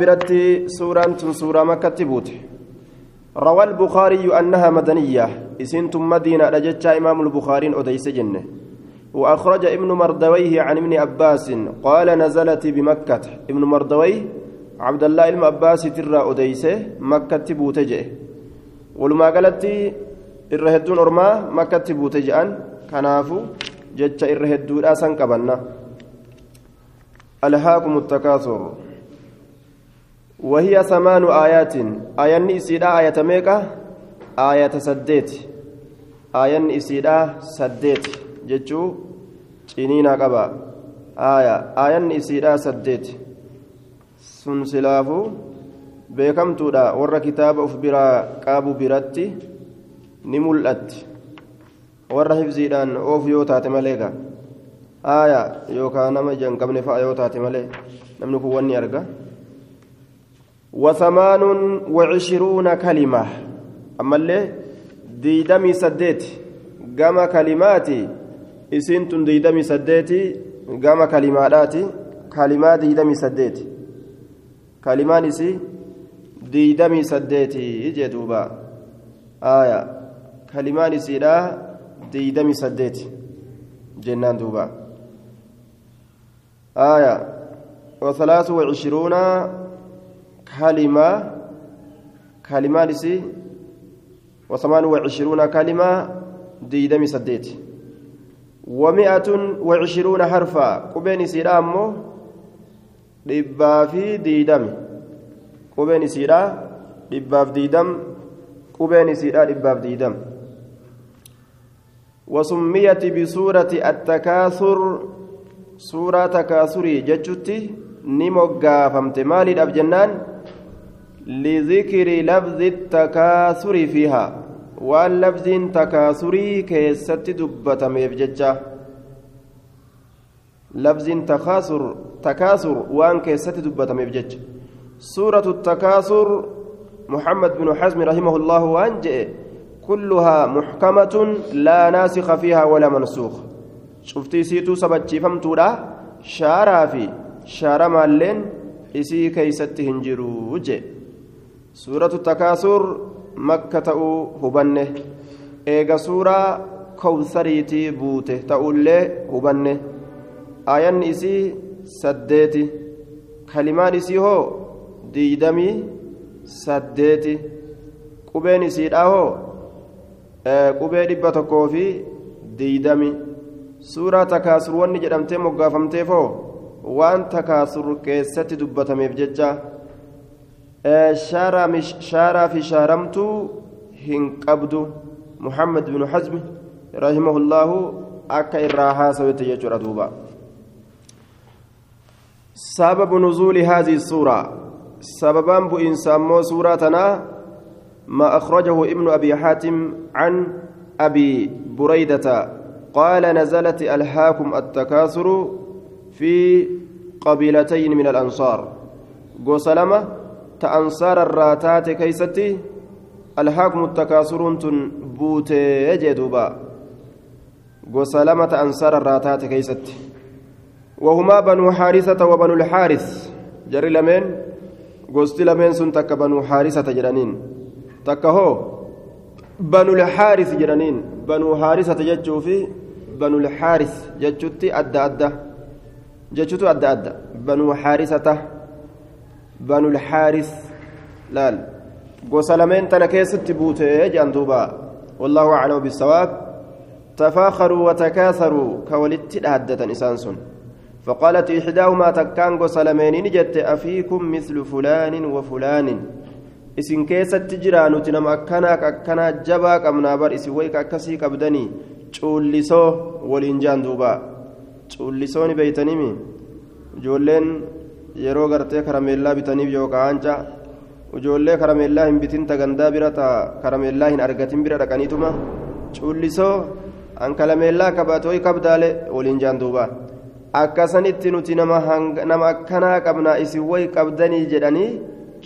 برتي سورة سورة مكة تبوت روى البخاري أنها مدنية إسنتم مدينة رجتش إمام البخاري أديس جنة وأخرج ابن مردويه عن ابن عباس قال نزلت بمكة ابن مردويه عبد الله بن عباس ترى أديس مكة تبوت جئ ولما قالت الرهدون أرما مكة تبوت جأن كنافو جتش الرهدون أسن قبلنا ألهاكم التكاثر وهي ثمان آيات آيان إسيدا آية ميكا آية سديت آيان إسيدا سديت جتشو ciniina qaba aya aayanni isiidha saddeet sun silaafuu beekamtuudha warra kitaaba uf biraa qabu biratti ni mul'atti warra hifziidhaan oofu yoo taate maleega aya yookaan nama ija hin qabne fa'a yoo taate malee namni kun wanni arga وثمان وعشرون كلمة. أما اللي ديدمي سديت قام كلماتي إسنتم ديدمي سديتي قام كلماتي كلمات ديدمي سديتي. كلمان إسي ديدمي سديتي جدوبا آية. كلمان إسي لا ديدمي سديتي. جنان دوبا. آية. وثلاث وعشرون كلمة كلمة لسي وثمان وعشرون كلمة ديدم سديت ومئة وعشرون حرفا قبين سيرا أمو dhibbaaf diidami qubeen isiidha dhibbaaf diidam qubeen isiidha dhibbaaf diidam وسميت بسورة التكاثر سورة تكاثري جتشتي نموغا فمت مالي الأبجنان لذكر لفظ التكاثر فيها. واللفظ تكاثري كيست دبة ميفججة لفظ تكاثر تكاثر وأن كيست دبة ميفججة سورة التكاثر محمد بن حزم رحمه الله وأنجئ. كلها محكمة لا ناسخ فيها ولا منسوخ. شفتي سيتو سبتشي فمتولا شارع في شارع مالين hin jiru je suuratu takaasur makka ta'uu hubanne eega suuraa kowsariitii buute ta'ullee hubanne aayanni isii saddeeti kalimaan isii hoo diidamii saddeeti qubeen isiidha hoo qubee dhibba tokkoo fi diidami suuraa takaasur wanni jedhamtee moggaafamteef hoo waan takaasur keessatti dubbatameef jecha shaaraa fi shaaramtuu hin qabdu muhammad bin hazmi rahimahullaahu akka irraa haasawete jechuudha duuba سبب نزول هذه السورة. سببان بإنس أمو سورة ما أخرجه ابن أبي حاتم عن أبي بريدة. قال نزلت ألهاكم التكاثر في قبيلتين من الأنصار. قوسلمة تأنصار الراتات كيستي ألهاكم التكاثر بوت يجدوبا قوسلمة أنصار الراتات كيستي. وهما بنو حارثة وبنو الحارث. جري لمن؟ قوستي لمن سنتك بنو حارثة جرانين. تكهو بنو الحارث جرانين. بنو حارثة جتشو في بنو الحارث جتشوتي أدى أدى jechuutu adda adda banuu haarisata gosa lameen tana keessatti buutee jedhan duuba wallaahu aclamu bisawaab تفاخروا وتكاثروا كولت حدة إسانسون فقالت إحداهما تكان سلمين نجت أفيكم مثل فلان وفلان isin keessatti jira nuti nama akkanaa akkanaa jabaa qabnaa bar isin wayka akkasii qabdanii cuullisoo waliin jaan duubaa cuullisooni beeytanimi ijoolleen yeroo gartee karameellaa bitaniif yookaan hanca ijoollee karameellaa hin bitin tagandaa bira ta karameellaa hin argatin bira dhaqaniituma cuullisoo an karameellaa qabatooyi kabdaale waliin jaan duuba akkasanitti nuti nama akkanaa qabnaa isin way qabdanii jedhanii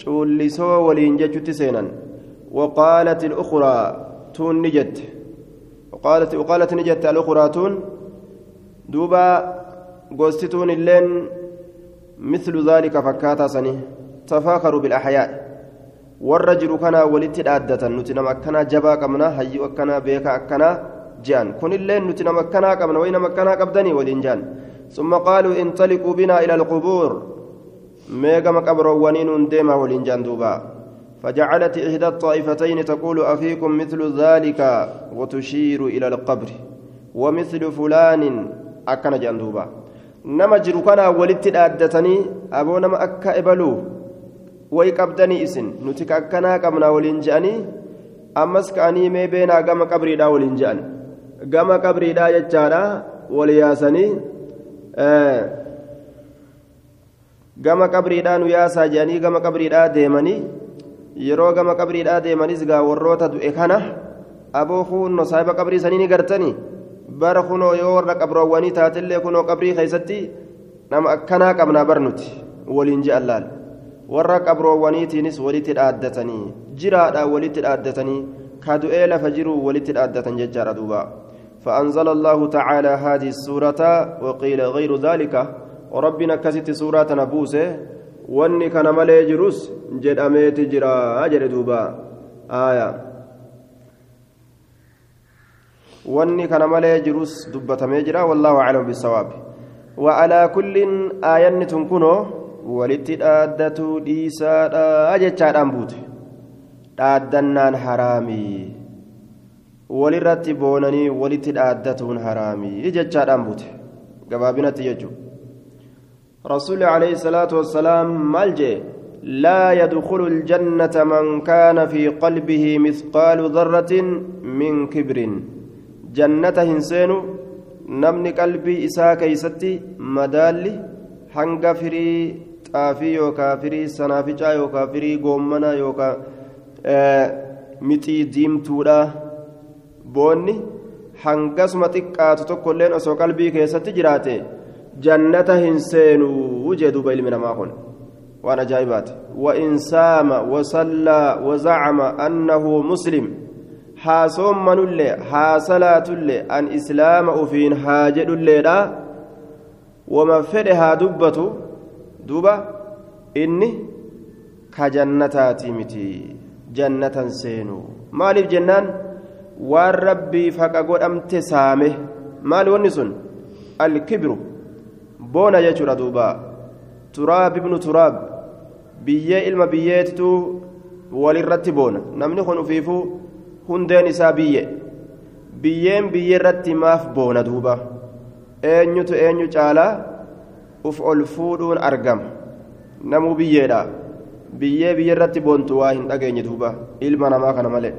cuullisoo waliin jechutti seenan نجت وقالت وقالت نجت الأخرى تون duuba gostituun illeen مثل ذلك فكاتا سني تفاخروا بالأحياء. والرجل كان ولدت الآدة نتنا مكنا جبا قمنا هيو أكنا بيكا أكنا جان. كن اللين نتنا مكنا قمنا وين مكنا قبدني ولنجان ثم قالوا انطلقوا بنا إلى القبور. ميغا مقبر ونين ديما ولنجان دوبا. فجعلت إحدى الطائفتين تقول أفيكم مثل ذلك وتشير إلى القبر. ومثل فلان أكن جندوبا نما جرو كان ولدت أدتني أبو نما أكا إبلو ويقبدني إسن نتك أكنا قمنا ولنجاني أمس كأني مي بينا قم قبري دا ولنجان قم قبري دا يجانا ولياسني آه gama qabriidhaa nu yaasaa jedhanii gama qabriidhaa deemanii yeroo gama qabriidhaa deemanis gaa warroota du'e kana aboo kunno saahiba qabrii sanii ni gartanii bara kunoo yoo warra qabroowwanii taatillee kunoo qabrii keessatti nama akkanaa qabnaa barnuti waliin je'an laal warra qabroowwaniitiinis walitti dhaaddatanii jiraadha walitti dhaaddatanii ka du'ee lafa jiru walitti dhaaddatan jechaadha duuba فأنزل الله تعالى هذه السورة وقيل غير ذلك وربنا كست سورة نبوسه wanni kana malee jirus jedhameeti jira jedhe duuba aya wanni kana malee jirus dubbatamee jira wallaahu aclam bisawaab وعلى كل آية تنكنو dhiisaadha jechaadhaan buute dhaaddannaan haraamii walirratti boonanii walitti dhaaddatuun haraamii jechaadhaan buute gabaabinatti jechuudha رسول عليه الصلاة والسلام مالجي لا يدخل الجنة من كان في قلبه مثقال ذرة من كبر جنة هنسين نمني قلبي إساء كيستي مدالي hanga firii xaafii yookaa firii sanaaficaa yookaa firii goommana yookaa mixii diimtuudha boonni hangasuma xiqqaatu tokkolleen osoo qalbii keessatti jiraate jannata hin seenuu jee duuba ilmi namaa kun waan ajaa'ibaati وإن سام وصلى وزعم أنه مسلم haasoon manullee haasalaatullee an islaama ufiin haa jedhulleedha wama fedhe haa dubbatu duuba inni ka jannataati miti jannatan seenu maaliif jennaan waan rabbii faqa godhamte saame maali wanni sun alkibru boona jechuudha duuba turaab ibnu turaab biyyee ilma biyyeetitu walirratti boona namni kun ufiifuu hundeen isaa biyye biyyeen biyye irratti maaf boona duuba eenyutu eenyu caalaa uf ol fuudhuun argama namuu biyyeedha biyyee biyye irratti boontu waa hin dhageenye duuba ilma namaa kana malee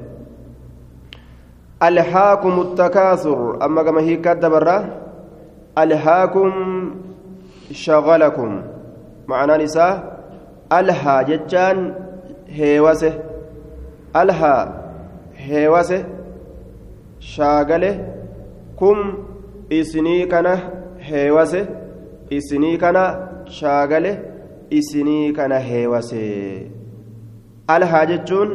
alhaakum التكاثر أما كما هي كدبرة alhaakum shagalakum ma'anaan isaa alhaa jechaan heewase alhaa heewase shaagale kum isinii kana heewase isinii kana shaagale isinii kana heewase alhaa jechuun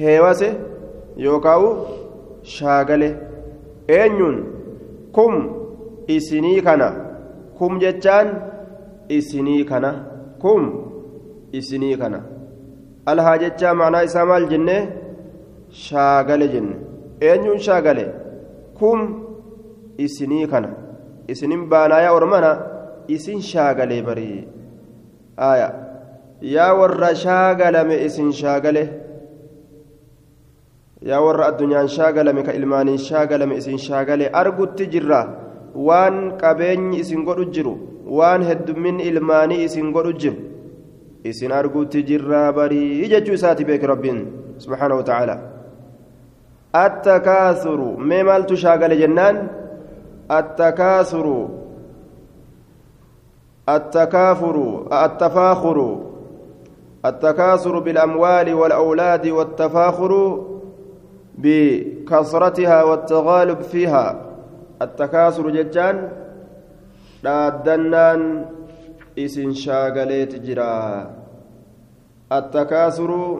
heewase yookaan shaagale eenyuun kum isinii kana kum jechaan isinii kana kum isinii kana alhaa jechaa macnaa isaa maal jenne shaagale jenne. Eenyuun shaagale? Kum isinii kana. Isinin baanaayaa ormana isin shaagalee barii aya. Yaa warra shaagalame isin shaagale? Yaa warra addunyaan shaagalame ka ilmaaniin shaagalame isin shaagale? Argutti jirra. Waan qabeenyi isin godhu jiru waan heddummin ilmaanii isin godhu jiru isin argutti jirraa barii jechuu isaati beeke rabbiin subxaanahu wa ta'aala attakaasuru mee maaltu shaagale jennaan attakaasuru التكافر التفاخر التكاثر بالأموال والأولاد والتفاخر بكثرتها والتغالب فيها التكاثر ججان dhaaddannaan isin shaagaleeti jira attakaasuruu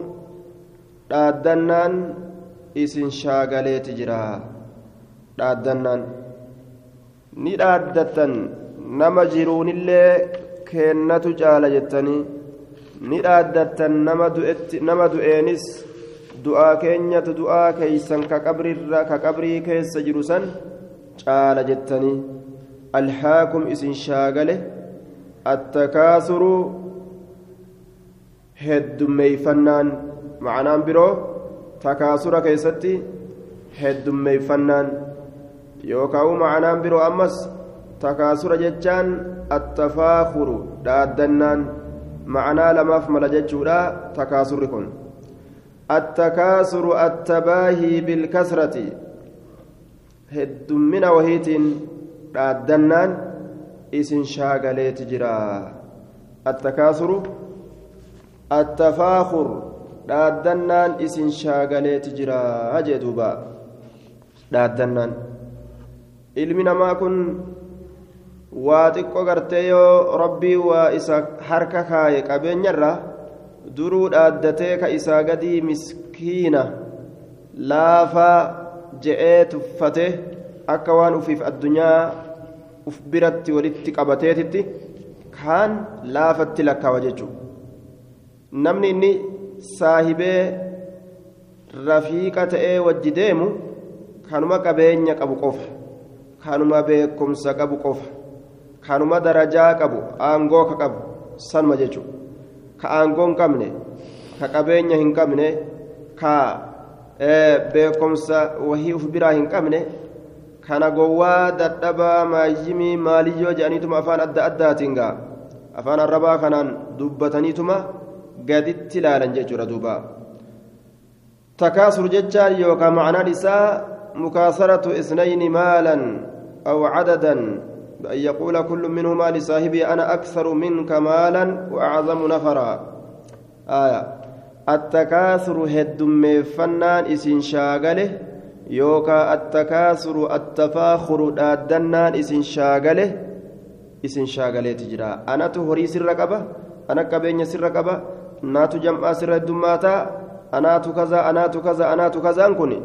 dhaaddannaan isin shaagaleeti jira. Dhaaddannaan ni dhaaddattan. Nama jiruunillee keennatu caala jettanii ni dhaaddattan nama du'eenis du'aa keenyatu du'aa keeysan ka qabrii keessa jiru san caala jettanii alhaakum isin shaagale. Attakaasuru heddummeeyfannaan ma'anaan biroo takaasura keessatti heddummeeyfannaan yookaan ma'anaan biroo ammas takaasura jechaan attafaakuru dhaaddannaan ma'anaa lamaaf mala jechuudha takaasurri kun attakaasuru attabaahii bilkasrati heddummina wahiitiin dhaaddannaan isin shaagaleeti jira attakaasuru attafaakur dhaaddannaan isin shaagaleeti jira jee duuba. Dhaaddannaan ilmi namaa kun waa xiqqoo gartee yoo rabbii waa isa harka kaaye qabeenyarra duruu dhaaddatee ka isaa gadii miskiina laafaa je'ee tuffate akka waan ufiif addunyaa uf biratti walitti qabateetitti kaan laafatti lakkaawa jechuudha. Namni inni saahibee rafiiqa ta'ee wajji deemu kanuma qabeenya qabu qofa kanuma beekumsa qabu qofa kanuma darajaa qabu aangoo ka qabu sanuma jechuudha ka aangoo hin qabne ka qabeenya hin qabne ka beekumsa wahii uf biraa hin qabne kana gowwaa dadhabaa maayyimii maaliyyoo jedhaniituma afaan adda addaatiin gaa afaan arrabaa kanaan dubbataniituma gaditti ilaalan jechuudha duuba. Takaasur jechaan yookaan macnaan isaa mukaasaratu isnayni maalan aw cadadan بأن يقول كل منهما لصاحبه أنا أكثر منك مالا وأعظم نفرا آية التكاثر هدم فنان إسن شاغله يوكا التكاثر التفاخر دادنان إسن شاغله إسن شاغله تجرى أنا تهري سر قبة أنا كبين سر قبة ناتو جمع سر الدماتا أنا كذا أنا كذا أنا كذا أنكني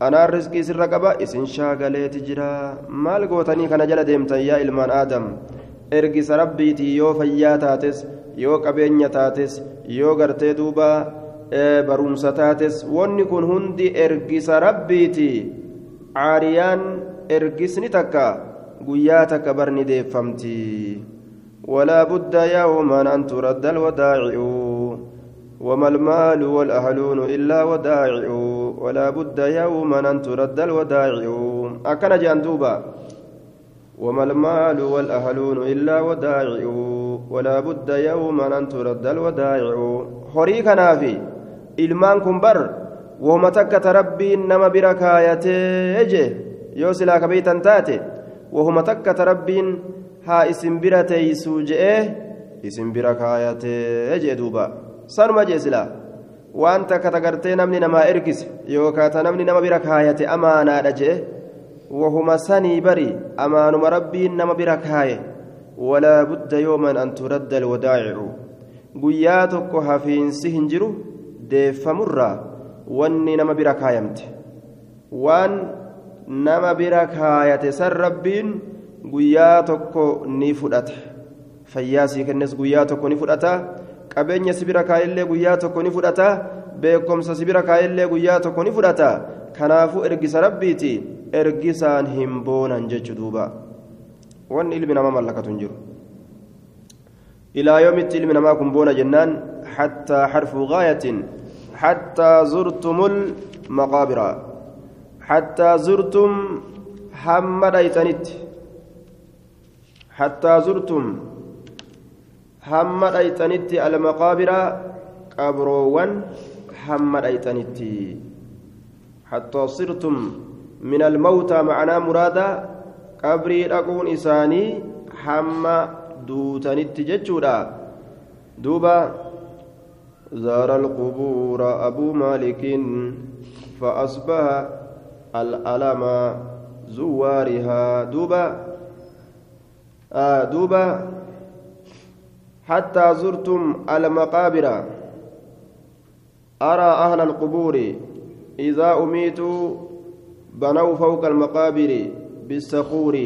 anaan riskii sirra qaba isin shaagaleeti jira maal gootanii kana jala deemtan yaa ilmaan aadam ergisa rabbiitii yoo fayyaa taates yoo qabeenya taates yoo gartee duuba barumsa taates wanni kun hundi ergisa rabbiitii caariyaan ergisni takka guyyaa takka barni deeffamti walaa budda yawman an turadda alwadaaci'u وما المال والأهلون إلا ودائع ولا بد يوما أن ترد الودائع. أكن جندوبا وما المال والأهلون إلا ودائع ولا بد يوما أن ترد الودائع. هريك نافي إلمان كنبر وهم تكت ربي إنما بركايته. يوسلا كبيتا تاتي. وهم تكت ربي ها اسم برتي سوجئه اسم بركايته. دوبا. Sanuma jeesila waan takka tagartee namni namaa ergise yookaan namni nama bira kaayate amaanaadha jee wahuma sanii bari amaanuma rabbiin nama bira kaaye walaa budda yooman an turadda alwadaa'icu. Guyyaa tokko hafiinsi hin jiru deeffamurraa wanni nama bira kaayamte. Waan nama bira kaayate san rabbiin guyyaa tokko ni fudhata. Fayyaa sii kennes guyyaa tokko ni fudhata qabeenya sibira kaayillee guyyaa tokko ni fudhata beekumsa sibira kaayillee guyyaa tokko ni fudhata kanaafuu ergisa rabbiiti ergisaan hin boonan jechu duuba wanni ilmi namaa mallakatu hin jiru ilaa yoomitti ilmi namaa kun boona jennaan hattaa harfu gaayatin hattaa zurtumul maqaabira hattaa zurtum hamma dhayxanitti hattaa zurtum hamma dhayxanitti almaqaabira qabroowwan hamma dhayxanitti hattaa sirtum min almawtaa macanaa muraada qabrii dhaquun isaanii hamma duutanitti jechuudha duuba زار القبور أبو مالك فأصبح الألم زوارها دوبا آه دوبا حتى زرتم المقابر. أرى أهل القبور إذا أميتوا بنوا فوق المقابر بالصخور.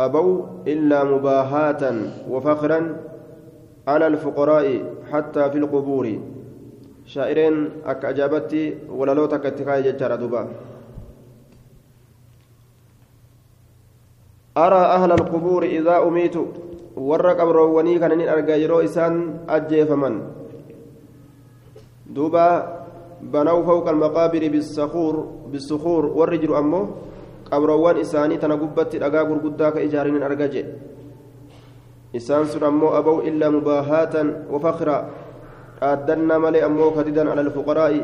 أبوا إلا مباهاة وفخرا على الفقراء حتى في القبور. شاعرين أك أجابتي ولا لو تكتكاي ججار دوبا. أرى أهل القبور إذا أميتوا warra qabroowwanii kana nin argaa yeroo isaan ajjeefaman duuba banaw fawqa almaqaabiri bisukuur warri jiru ammoo qabroowwan isaanii tana gubbatti dhagaa gurguddaa ka ijaarinin arga jedhe isaan sun ammoo abaw illaa mubaahaatan wafakra dhaaddannaa malee ammoo kadidan ala alfuqaraa'i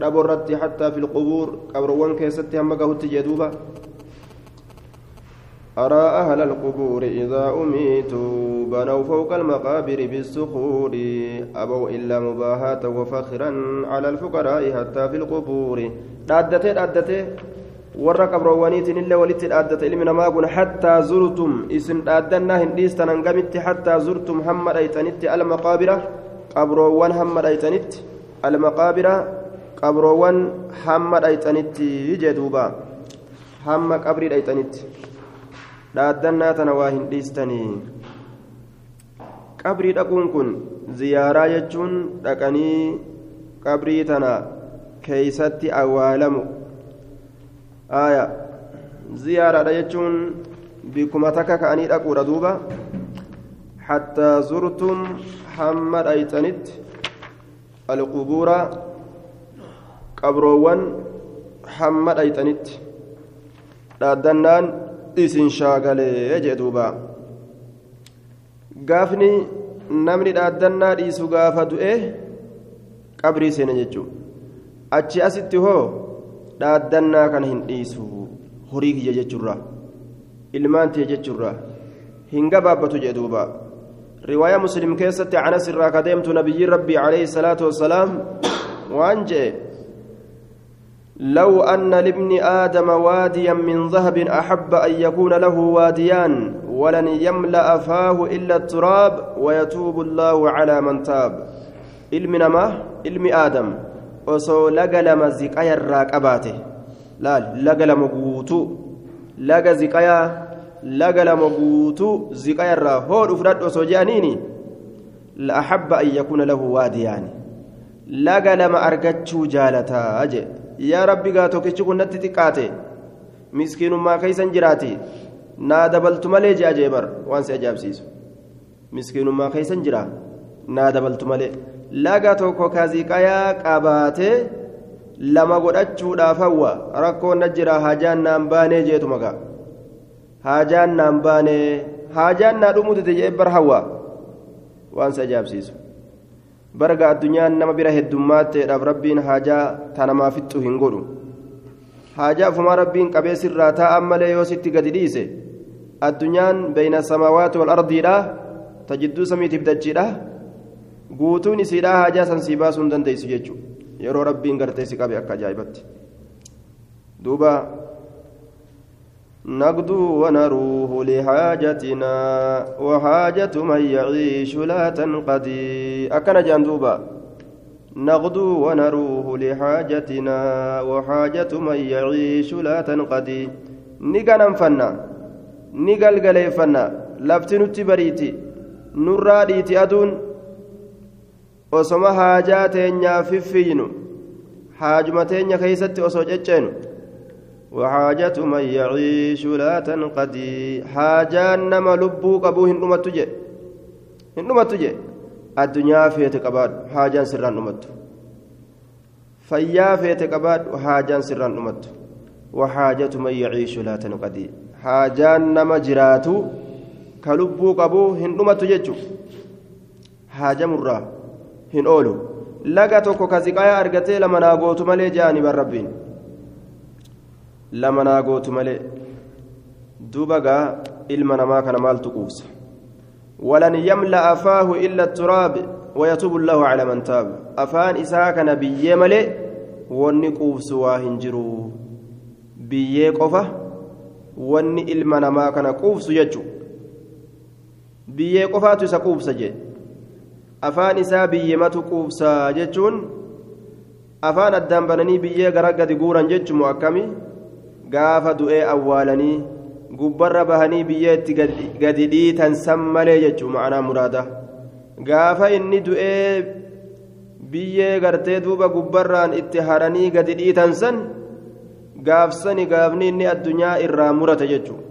dhabo irratti hattaa fi lqubuur qabroowwan keessatti hamma gahutti jee duuba أرى أهل القبور إذا أميتوا بنوا فوق المقابر بالصخور أبوا إلا مباهاة وفخرا على الفقراء حتى في القبور warra qabroowwaniitiin illee walitti dhaaddate ilmi namaa kun hattaa zurtum isin dhaaddannaa hin dhiistan hangamitti hattaa zurtum hamma dhayxanitti almaqaabira qabroowwan hamma dhayxanitti almaqaabira qabroowwan hamma dhayxanitti jee duuba hamma qabrii dhayxanitti dhaaddannaa tana waa hin dhiistanii. Qabrii dhaquun kun ziyaaraa jechuun dhaqanii qabrii tana keeysatti awwaalamu. Aya ziyaaraadha jechuun bikkuma takka ka'anii dhaquudha duuba. Hattaa zurtum hamma dhayxanitti alqubuura qabroowwan hamma dhayxanitti. Dhaaddannaan isin shaagalee jee duuba gaafni namni dhaaddannaa dhiisu gaafa du'e qabrii seene jechuun achi asitti hoo dhaaddannaa kana hin dhiisu horii kiyya jechuurra ilmaan tee jechuurra hin gabaabbatu jee duuba riwaayaa muslim keessatti anas irraa kadeemtu nabiyyiin rabbii alayhi salaatu wassalaam waan jee لو أن لابن آدم واديا من ذهب أحب أن يكون له واديان ولن يملأ فاه إلا التراب ويتوب الله على من تاب علم نما علم آدم irraa qabaate laal laga lama guutuu laga ziqayaa laga lama guutuu ziqaya irraa hoodhu fudhadhu osoo je'aniini la'ahabba an yakuuna lahu waadiyaani laga lama argachuu jaalataa jee yaa rabbi gaa tokkichi kun natti xiqqaate miskiinummaa keeysan jiraati naa dabaltu malee je'a jeebar waan si ajaa'ibsiisu miskiinummaa keeysan jira naa dabaltu malee laga tokko kaziqayaa qabaatee lama godhachuudhaaf hawwa rakkoon na jira hajaan naan baanee jeetu magaa hajaan naan baanee hajaan naa dhumuu dide jee bar hawwa waan si ajaa'ibsiisu barga addunyaan nama bira heddummaatteedhaaf rabbiin hajaa tanamaa fixxu hin godhu hajaa ufumaa rabbiin qabee sirraa taa'an malee yoo sitti gadi dhiise addunyaan beeyna samaawaati wal ardiidha ta jidduu samiitiif dachiidha guutuun isiidhaa haajaa san sii baasuu hin dandeessu jechuudha yeroo rabbiin gartee si qabe akka ajaa'ibatti duuba نغدو ونروه لحاجتنا وحاجة من يعيش لا تنقضي أكن جندوبا نغدو ونروه لحاجتنا وحاجة من يعيش لا تنقضي نيغا فنا نيغال غلي فنا لفتنو تبريتي نراديتي أدون osoma haajaa teenyaa fiffiynu haajuma teenya keeysatti osoo cecceenu وحاجة من يعيش لا تنقضي حاجة نما لبو قبو هندمت جي هندمت جي الدنيا فيت قباد حاجة سران نمت فيا فيت قباد حاجة سران نمت وحاجة من يعيش لا تنقضي حاجة نما جراتو كلبو قبو هندمت جيتشو حاجة مرة hin oolu laga tokko ka ziqayaa argatee lama naa gootu malee je'anii bar rabbiin lama naa gootu malee duuba gaa ilma namaa kana maaltu quufsa ولن يملأ فاه إلا التراب ويتوب الله على من تاب أفان إساك بيي ملي وني قوفس واهنجرو بيي قفة وني إلما نما كان قوفس يجو بيي قفات إسا قوفس جي afaan isaa biyyematu quubsaa jechuun afaan addaan bananii biyyee gara gadi guuran jechuun akkami gaafa du'ee awwaalanii gubbarra bahanii biyyee itti gadi dhiitan san malee jechuun ma'anaa muraada. Gaafa inni du'ee biyyee gartee duuba gubbarraan itti haranii gadi dhiitan san gaafsani gaafni inni addunyaa irraa murate jechuudha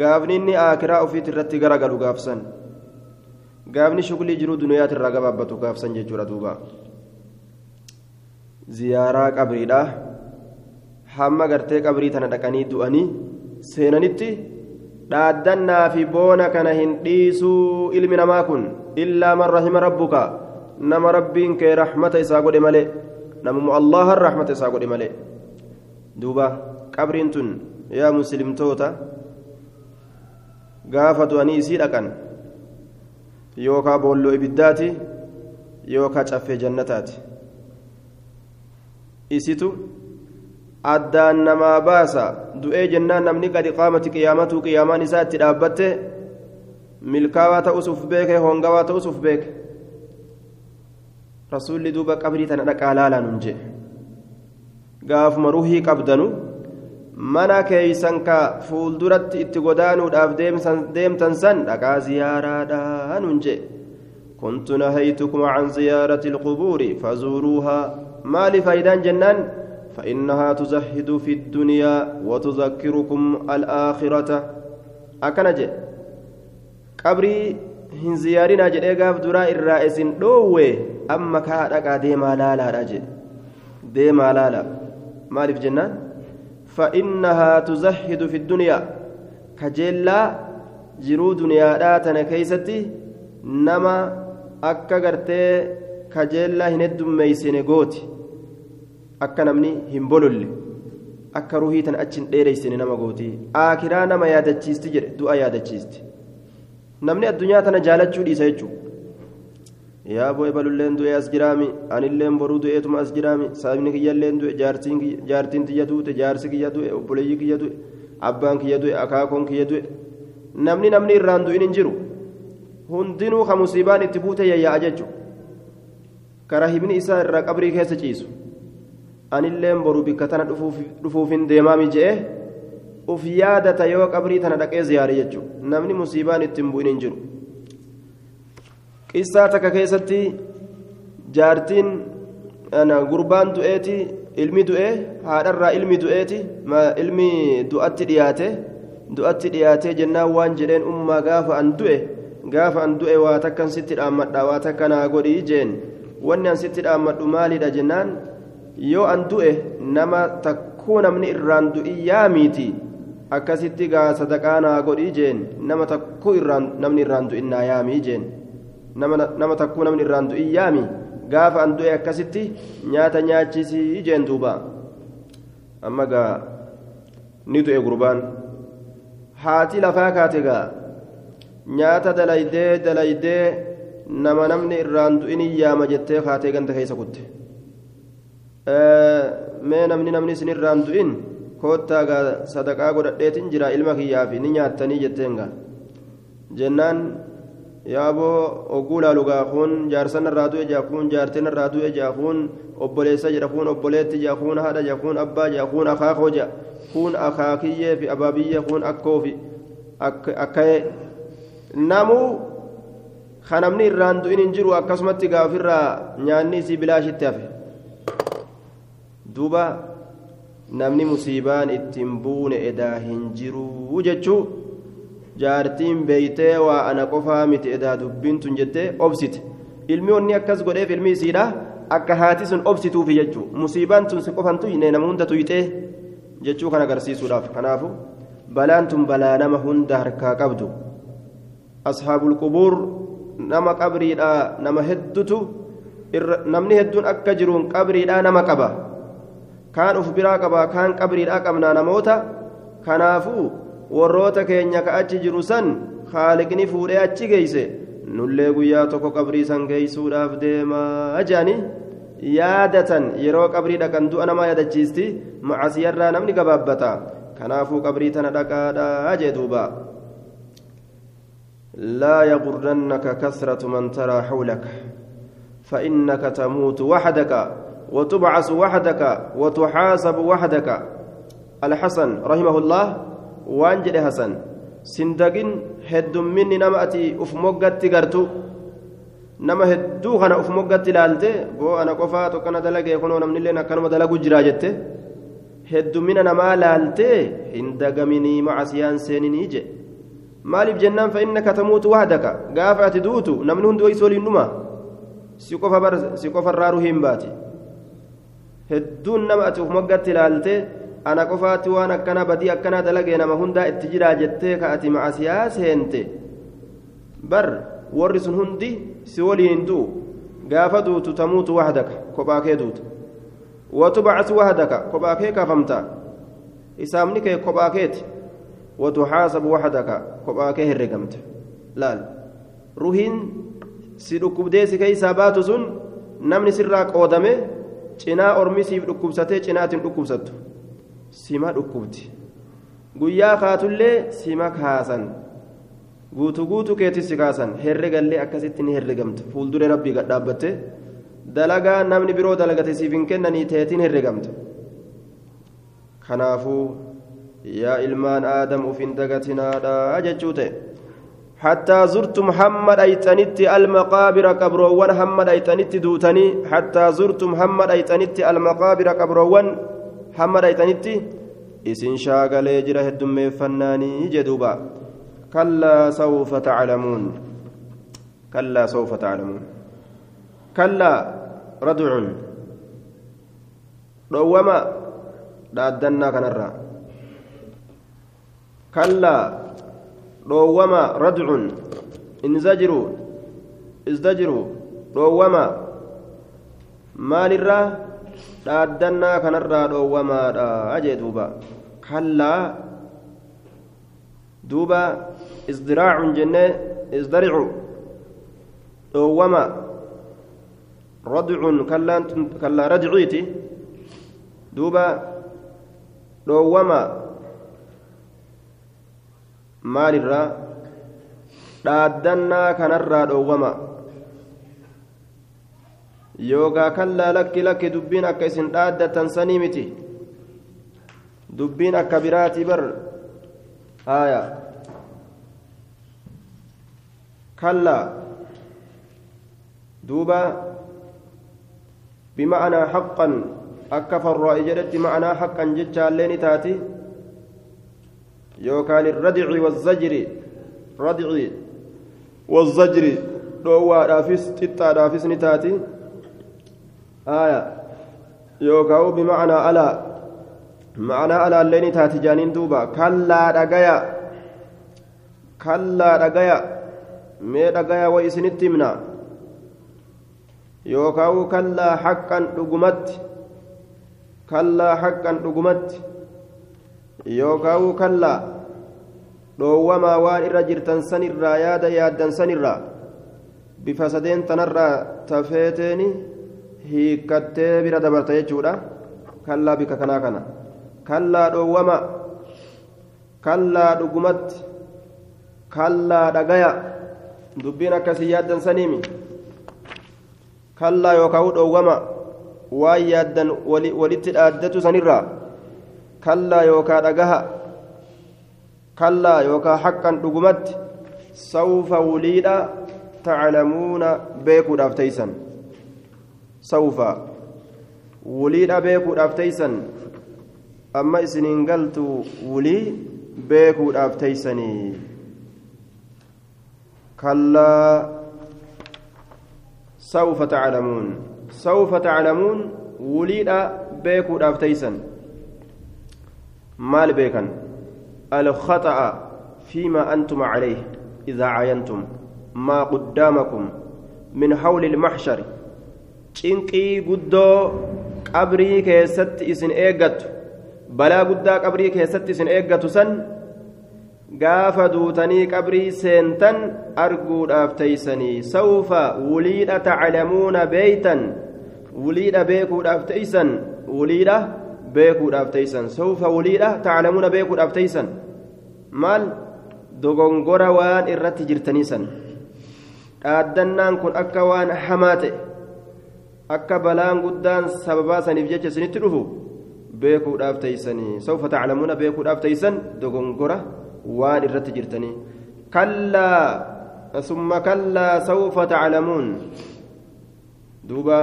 gaafni inni aakiraa ofiit irratti garagalu gaafsan. Gaafni shuglii jiruu duniyaati irraa gabaabbatu gaafsan jechuudha duuba. Ziyaaraa qabriidha hamma gartee qabrii tana dhaqanii du'anii seenanitti dhaaddannaa fi boona kana hin dhiisuu ilmi namaa kun illaa man rahima rabbuka. Nama rabbiin kee rahmata isaa godhe malee namummo allahan rahmata isaa godhe malee. Duuba qabriin tun yaa muslimtoota gaafa du'anii isii dhaqan yookaa boolloo ibiddaati yookaa caffee jannataati. Isitu addaan namaa baasa du'ee jennaan namni gadi qaamati qiyaamatuu qiyaamaan isaa itti dhaabbatte milkaawaa ta'us uf beeke hongawaa ta'us uf beeke rasuulli duuba qabrii tana dhaqaa laalaa nun jee gaafuma ruhii qabdanu mana keeysan ka fuulduratti itti godaanuudhaaf deemtan san dhaqaa ziyaaraadhaa nun jee كنت نهيتكم عن زيارة القبور فزوروها ما لفايدان جنان فإنها تزهد في الدنيا وتذكركم الآخرة أكنج قبري hin ziyaarinaa jedhee gaaf duraa irraa isin dhoowwe amma kaa dhaqaa deemaa laalaadha jedhe deemaa laala maaliif jennaan فإنها تزهد في الدنيا كجلا jiruu duniyaadhaa tana keeysatti nama akka gartee kajeellaa hin heddummeeysine gooti akka namni hin bololle akka ruhii tan achi hin dheereysine nama gooti. Aakiraa nama yaadachiisti jedhe du'a yaadachiisti. Namni addunyaa tana jaalachuu dhiisa jechuudha. Yaa boo ebalulleen du'e as jiraami anilleen boruu du'eetuma as jiraami sabni kiyyalleen du'e jaartiin tiyya duute jaarsi kiyya du'e obboleeyyi kiyya du'e abbaan kiyya du'e akaakoon kiyya du'e. Namni namni irraan du'in hin jiru. Hundinuu ka musiibaan itti buute yayyaa'a jechuudha. Kara hibni isaa irraa qabrii keessa ciisu anilleen boruu bikka tana dhufuufin deemaami je'e uf yaadata yoo qabrii tana dhaqee ziyaare jechuudha namni musiibaan itti hin bu'in hin jiru. qissaa takka keessatti jaartiin gurbaan du'eeti ilmi du'ee haadharraa ilmi du'eeti ilmi du'atti dhiyaate du'atti dhiyaatee jennaan waan jedheen ummaa gaafa an du'e gaafa an du'e waa takkan sitti dhaammadha waa takka naa godhii jeen. Wanni an sitti dhaammadhu maalidha jennaan yoo an du'e nama takkuu namni irraan du'i yaamiiti akkasitti gaa sadaqaa naa godhii jeen nama takkuu namni irraan du'in naa yaamii jeen. nama takkuu namni irraan du'in yaami gaafa an du'e akkasitti nyaata nyaachisii jeen duuba amma gaa ni du'e gurbaan haati lafaa kaate gaa nyaata dalaydee dalaydee nama namni irraan du'in yaama jettee kaatee ganda keessa kutte mee namni namni isin irraan du'in koottaa gaa sadaqaa godhadheetin jira ilma kiyyaafi ni nyaattanii jetteen gaa jennaan yaaboo ogguu laalu kun jaarsan irraa du'e jaa kun jaartiin irraa du'e jaa kun obboleessa jedha kun obboleetti jaa kun haadha jaa kun abbaa jaa kun akaakoo jaa kun akaakiyyee fi abaabiyyee kun akkoo fi akka'ee namuu kanamni irraan du'in hin jiru akkasumatti gaafirraa nyaanni isii bilaashitti hafe duuba namni musiibaan ittiin buune edaa hin jiru jechuu jaartiin beeytee waa ana qofaa miti edaa dubbiin tun jettee obsite. Ilmi onni akkas godheef ilmi isiidha. Akka haati sun obsituufi jechuu musiibaan tun si qofan tuyne nama hunda tuyxee jechuu kan agarsiisuudhaaf. Kanaafu balaan tun balaa nama hunda harkaa qabdu. Ashaabul qubuur nama qabriidha nama heddutu namni hedduun akka jiruun qabriidha nama qaba kaan uf biraa qaba kaan qabriidha qabnaa namoota kanaafuu warroota keenya ka achi jiru san haaliqni fuudhee achi geeyse nullee guyyaa tokko qabrii san geeysuudhaaf deemaa jedhani yaadatan yeroo qabrii dhaqan du'a namaa yaadachiisti macasiyarraa namni gabaabbata kanaafuu qabrii tana dhaqaadhaa jee duuba لا يغرنك كثرة من ترى حولك فإنك تموت وحدك وتبعث وحدك وتحاسب وحدك الحسن رحمه الله hasan sindagin heddumminni nama ati uf moggatti gartu nama hedduu kana uf moggatti ilaalte boo ana qofaa tokkana dalagee kunoo namnillee akkanuma dalagu jiraa jette heddumina namaa laaltee hin dagaminii macasiyaan seeninii je maaliif jennaan fa innaka tamuutu wahdaka gaafa ati duutu namni hundi waysi waliin dhuma si qofarraa ruhiin baati hedduun nama ati uf moggatti ilaaltee ana qofaatti waan akkana badii akkana dalagee nama hundaa itti jiraa jettee ka ati macasiyaa seente. Bar warri sun hundi si waliin du'u. Gaafa duutu tamuutu wahdaka kophaa kee duuta. Watubacas wahdaka kophaa kee kaafamta. Isaamni kee kophaa keeti. Watuxaasabu wahdaka kophaa kee herregamta laal. Ruhiin si dhukkubdee si keeysaa baatu sun namni sirraa qoodame cinaa ormi siif dhukkubsatee cinaatiin dhukkubsattu. Sima dhukkubdi guyyaa kaatullee sima kaasan. Guutu guutu keetis si kaasan. Herregallee akkasitti ni herregamta fuulduree rabbii gad dhaabbatte dalagaa namni biroo dalagate siif hin kennanii teetiin herregamta kanaafuu yaa ilmaan aadam uf hin dagatinaadha jechuu ta'e حتى زرتم محمد أيتنت المقابر قبروان محمد أيتنت دوتني حتى زرتم محمد أيتنت المقابر قبروان محمد أيتنت إسن شاغلي جره الدم فناني جدوبا. كلا سوف تعلمون. كلا سوف تعلمون. كلا ردع روما دادنا كنرا كلا انزجروا ازدجروا روما مال الرا دادنا كنرا روما أجي دوبا. كلا. دوبا ازدراع جنة ازدرع روما ردع. كلا كلا رجعيتي دوبا. روما maalirraa dhaaddannaa kanarraa dhoowwama. Yoogaa kallaa lakki lakki dubbiin akka isin dhaaddatan sanii miti. Dubbiin akka biraatii bar haaya. Kallaa duuba bima'anaa haqqan akka farraa'i jedhetti ma'anaa haqqan jechaallee ni taati. يوكان الردع والزجر. ردع والزجر. دوا دافس تتا دافس نتاتي. آية. يوكاو بمعنى ألا. معنى ألا اللين تاتي جانين دوبا. كلا دقيا كلا دقيا مي دقيا وإسنت منا يوكاو كلا حقا دقمت. كلا حقا دقمت. Yookaan kallaa dhoowwamaa waan irra jirtan sanirraa yaada yaaddan sanirraa bifa sadeen tanarraa tafeeteeni hiikkattee bira dabarta jechuudha kallaa bika kanaa kana kallaa dhoowwama kallaa dhugumatti kallaa dhagaya dubbiin akkasii yaaddan saniimi kallaa yookaan dhoowwama waan yaaddan walitti dhaaddatu sanirraa. Kallaa yookaa dhagaha kallaa yookaa haqqan dhugumatti sawfa wuliidha taclamuuna beekuudhaaf teeysan sawfa wuliidha beekuudhaaf teeysan amma isiniin galtu wulii beekuudhaaf teeysanii kallaa sawfa taclamuun sawfa taclamuun wuliidha beekuudhaaf teeysan maal beekan alkhata'a fiima antum calayh idaa cayantum maa quddaamakum min hawli ilmaxshari cinqii guddoo qabrii keessatti isin eeggattu balaa guddaa qabrii keessatti isin eeggatu san gaafa duutanii qabrii seentan arguudhaaf teeysanii sawfa wuliidha taclamuuna beeytan wuliidha beekuudhaaf teeysan wuliidha beekuudhaaf teeysan sawfa wuliidha taclamuuna beekuudhaaf teeysan maal dogongora waan irratti jirtaniisan dhaaddannaan kun akka waan hamaa ta'e akka balaan guddaan sababaa saniif jecha isinitti dhufu beekuudhaaf teeysanii sawfa taclamuuna beekuudhaaf teeysan dogongora waan irratti jirtanii kallaa ثم كلا سوف تعلمون دوبا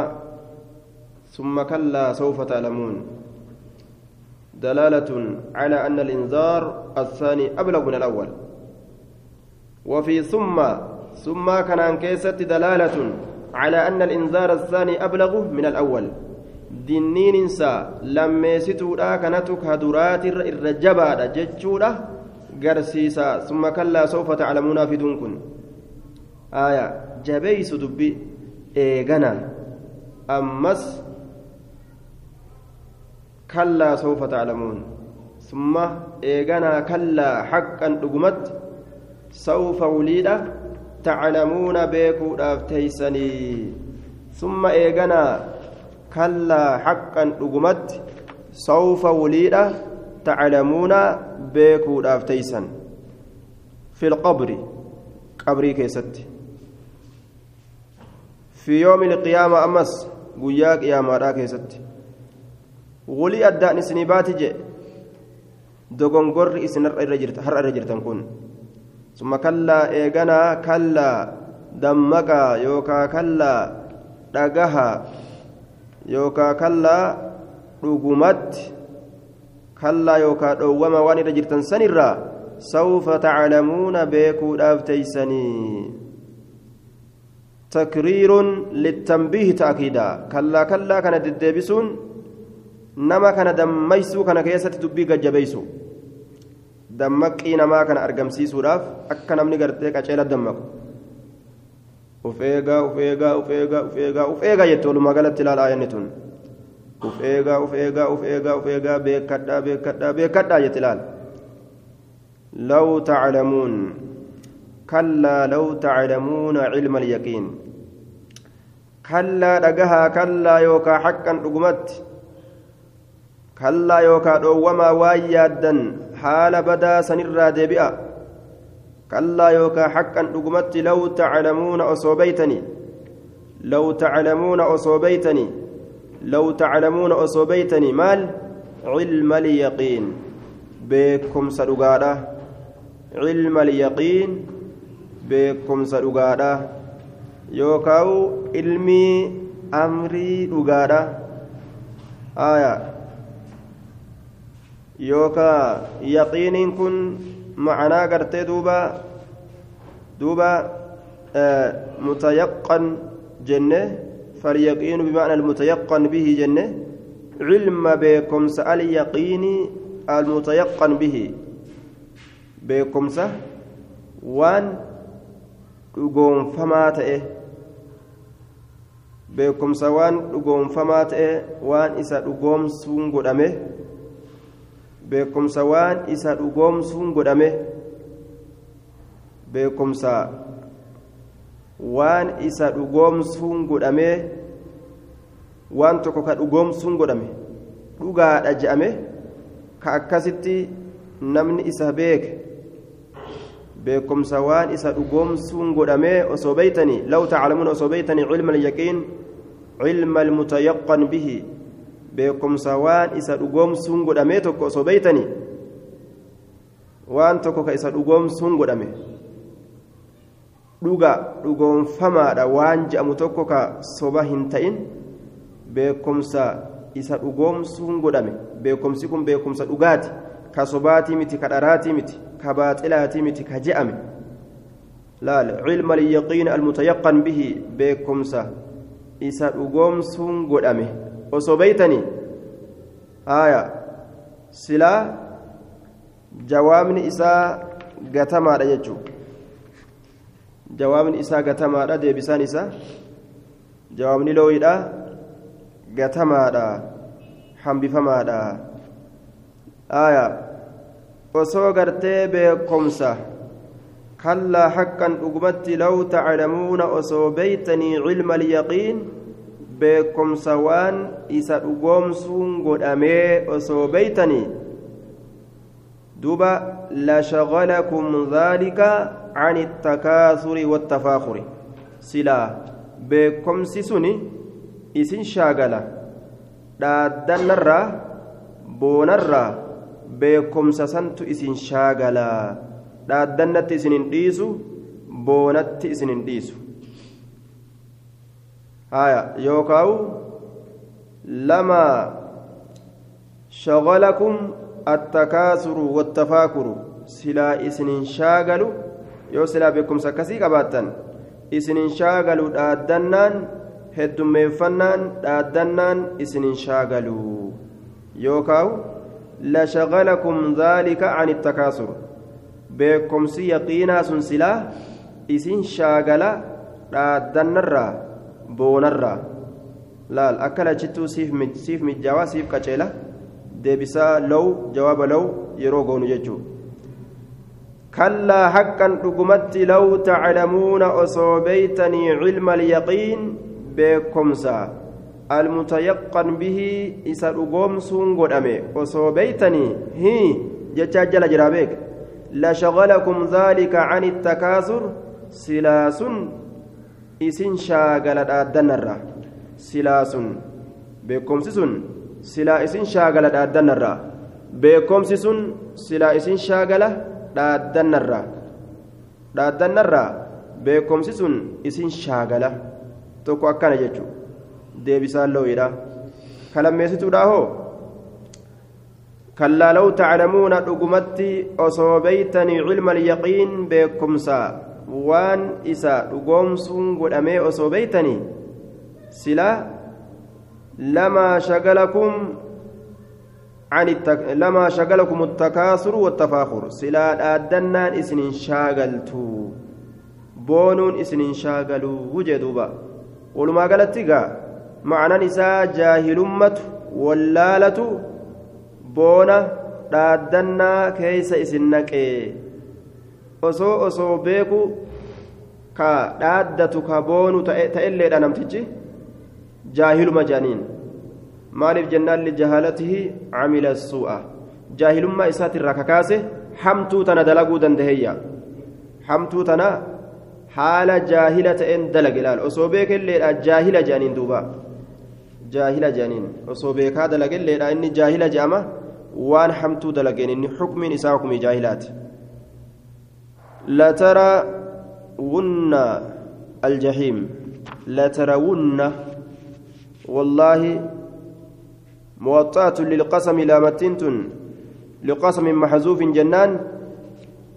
ثم كلا سوف تعلمون دلالة على أن الإنذار الثاني أبلغ من الأول. وفي ثم ثم كان كيست دلالة على أن الإنذار الثاني أبلغ من الأول. دينين إنسا لما يستودا كانت كدرات الرجبة جتشودا قرسيسا ثم كلا سوف تعلمون في دونكن. آية جبيس دبي إيغانا. أمس كلا سوف تعلمون. ثم إيغانا كلا حقا دقمت سوف وليدا تعلمون بيكو دافتيسني ثم إيغانا كلا حقا دقمت سوف وليدا تعلمون بيكو دافتيسن في القبر قبري كيست. في يوم القيامة أمس قياك يا مارا كيست. ولي أدى سنبات جي isin har'a irra jirtan kun summa kallaa eeganaa kallaa dammaqaa yookaa kallaa dhagaha yookaa kallaa dhugumatti kallaa yookaa dhoowwama waan irra jirtan sanirraa sawfa taclamuuna beekuudhaaf teeysanii takriirun littanbiihi ta'kiida kallaa kallaa kana deddeebisuun nama kana dammaysuu kana keessatti dubbii gajjabeeysu dammaqii namaa kana argamsiisuudhaaf akka namni gartee qaceela dammaqu uf eegaa uf eegaa uf eegaa uf eegaa uf eegaa jette walumaa galatti ilaala ayanni tun uf eegaa uf eegaa uf eegaa uf eegaa beekadhaa beekadhaa beekadhaa jette ilaala law taclamuun kallaa law taclamuuna cilma alyaqiin kallaa dhagahaa kallaa yookaa haqqan dhugumatti kallaa yookaa dhoowwamaa waan yaaddan haala badaa sanirraa deebi'a kallaa yookaa haqqan dhugumatti law taclamuuna osoo beeytanii law taclamuuna osoo beeytanii law taclamuuna osoo beeytanii maal cilma alyaqiin beekumsa dhugaadha cilma alyaqiin beekumsa dhugaadha yookaa ilmii amrii dhugaadha aayaa yookaa yaqiiniin kun macanaa gartee duuba duuba mutayaqqan jenne فاليقين بمعنى المتيقن به جنة علم بكمس اليقين المتيقن به بكمس وان dhugoonfamaa ta'e beekumsa waan dhugoonfamaa ta'e waan isa dhugoomsuun godhame beekumsa waan isa dhugoomsuun godhame beekumsa waan isa dhugoomsuun godhame waan tokko ka dhugoomsuun godhame dhugaadha je'ame ka akkasitti namni isa beeke beekumsa waan isa dhugoomsuun godhame osoo beeytanii law taclamuun osoo beeytanii cilma alyaqiin cilma almutayaqqan bihi beekumsa waan isa dhugoomsuun godhamee tokko osoo beeytanii waan tokko ka isa dhugoomsuun godhame dhuga dhugoonfamaadha waan je'amu tokko ka soba hin ta'in beekumsa isa dhugoomsuun godhame beekumsi kun beekumsa dhugaati ka sobaatii miti ka dharaatii miti ka baaxilaatii miti ka je'ame laal cilma alyaqiin almutayaqqan bihi beekumsa isa dhugoomsuun godhame osoo beeytanii aya silaa jawaabni isaa gatamaadha jechuu jawaabni isaa gatamaadha deebisaan isaa jawaabni looyidha gatamaadha hambifamaadha aya osoo gartee beekomsa kallaa haqqan dhugumatti law taclamuuna osoo beeytanii cilma alyaqiin beekumsa waan isa dhugoomsuun godhamee osoo beeytanii duba lashagalakum dhaalika can ittakaasuri wattafaakuri silaa beekomsi suni isin shaagala dhaaddannarraa boonarraa beekomsa santu isin shaagala dhaaddannatti isin hin dhiisu boonatti isin hin dhiisu haya yookaawu lama shagalakum attakaasuru wattafaakuru silaa isinin shaagalu yoo silaa beekumsa akkasii qabaattan isinin shaagalu dhaaddannaan heddummeeffannaan dhaaddannaan isinin shaagalu. Yookaawu lashagalakum dhaalika can ittakaasur beekumsi yaqiinaa sun silaa isin shaagala dhaaddannarraa boonarraa laal akka lachittuu siif mijjaawaa siif qaceela deebisaa low jawaaba low yeroo goonu jechuu kallaa haqqan dhugumatti low taclamuuna osoo beeytanii cilma alyaqiin beekomsa almutayaqqan bihi isa dhugoomsuun godhame osoo beeytanii hi jechaa jala jiraa beek lashagalakum isin shaagala dhaaddannarra silaa sun. Beekomsi sun silaa isin shaagala dhaaddannarra beekomsi sun silaa isin shaagala dhaaddannarra dhaaddannarra beekomsi sun isin shaagala. Tokko akkana jechuun deebisaan lo'idha kalammeessituudha hoo kallaa law taclamuuna dhugumatti osoo beeytanii cilma alyaqiin beekumsaa waan isa dhugoomsuun godhamee osoo beeytanii sila lama shagalakum lamaa shagalakum attakaasuru wattafaakur silaa dhaaddannaan isinin shaagaltu boonuun isinin shaagalu jee duuba. Walumaa galatti gaa ma'anan isaa jaahilummatu wallaalatu boona dhaaddannaa keeysa isin naqee osoo osoo beeku ka dhaaddatu ka boonu ta'elleedha namtichi jaahiluma jaaniin maaliif jennaan lijahaalatihi camila suu'a jaahilummaa isaatirraa kakaase hamtuu tana dalaguu dandaheyya? Hamtuu tana haala jaahila ta'een dalage ilaal osoo beekelleedha jaahila jaaniin duuba. Jaahila jaaniin osoo beekaa dalagelleedha inni jaahila je'ama waan hamtuu dalageen inni xukmiin isaa hukumii jaahilaati لترون الجحيم. لترون والله موطأة للقسم لامتنتن لقسم محذوف جنان.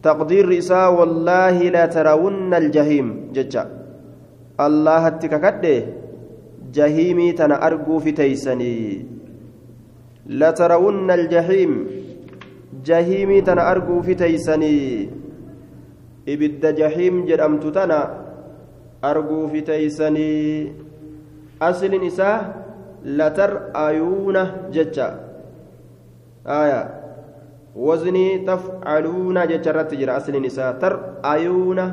تقدير رساء والله لا ترون الجحيم. ججا. الله التككده جهيمي تنا أرجو في تيسني. لترون الجحيم. جهيمي تنا أرجو في تيسني. Ibidda jahiim jedhamtu tana arguufi teeysanii aslin isaa latar ayuuna jecha aya waznii tafcaluuna jecha irratti jira aslin isaa tar ayuuna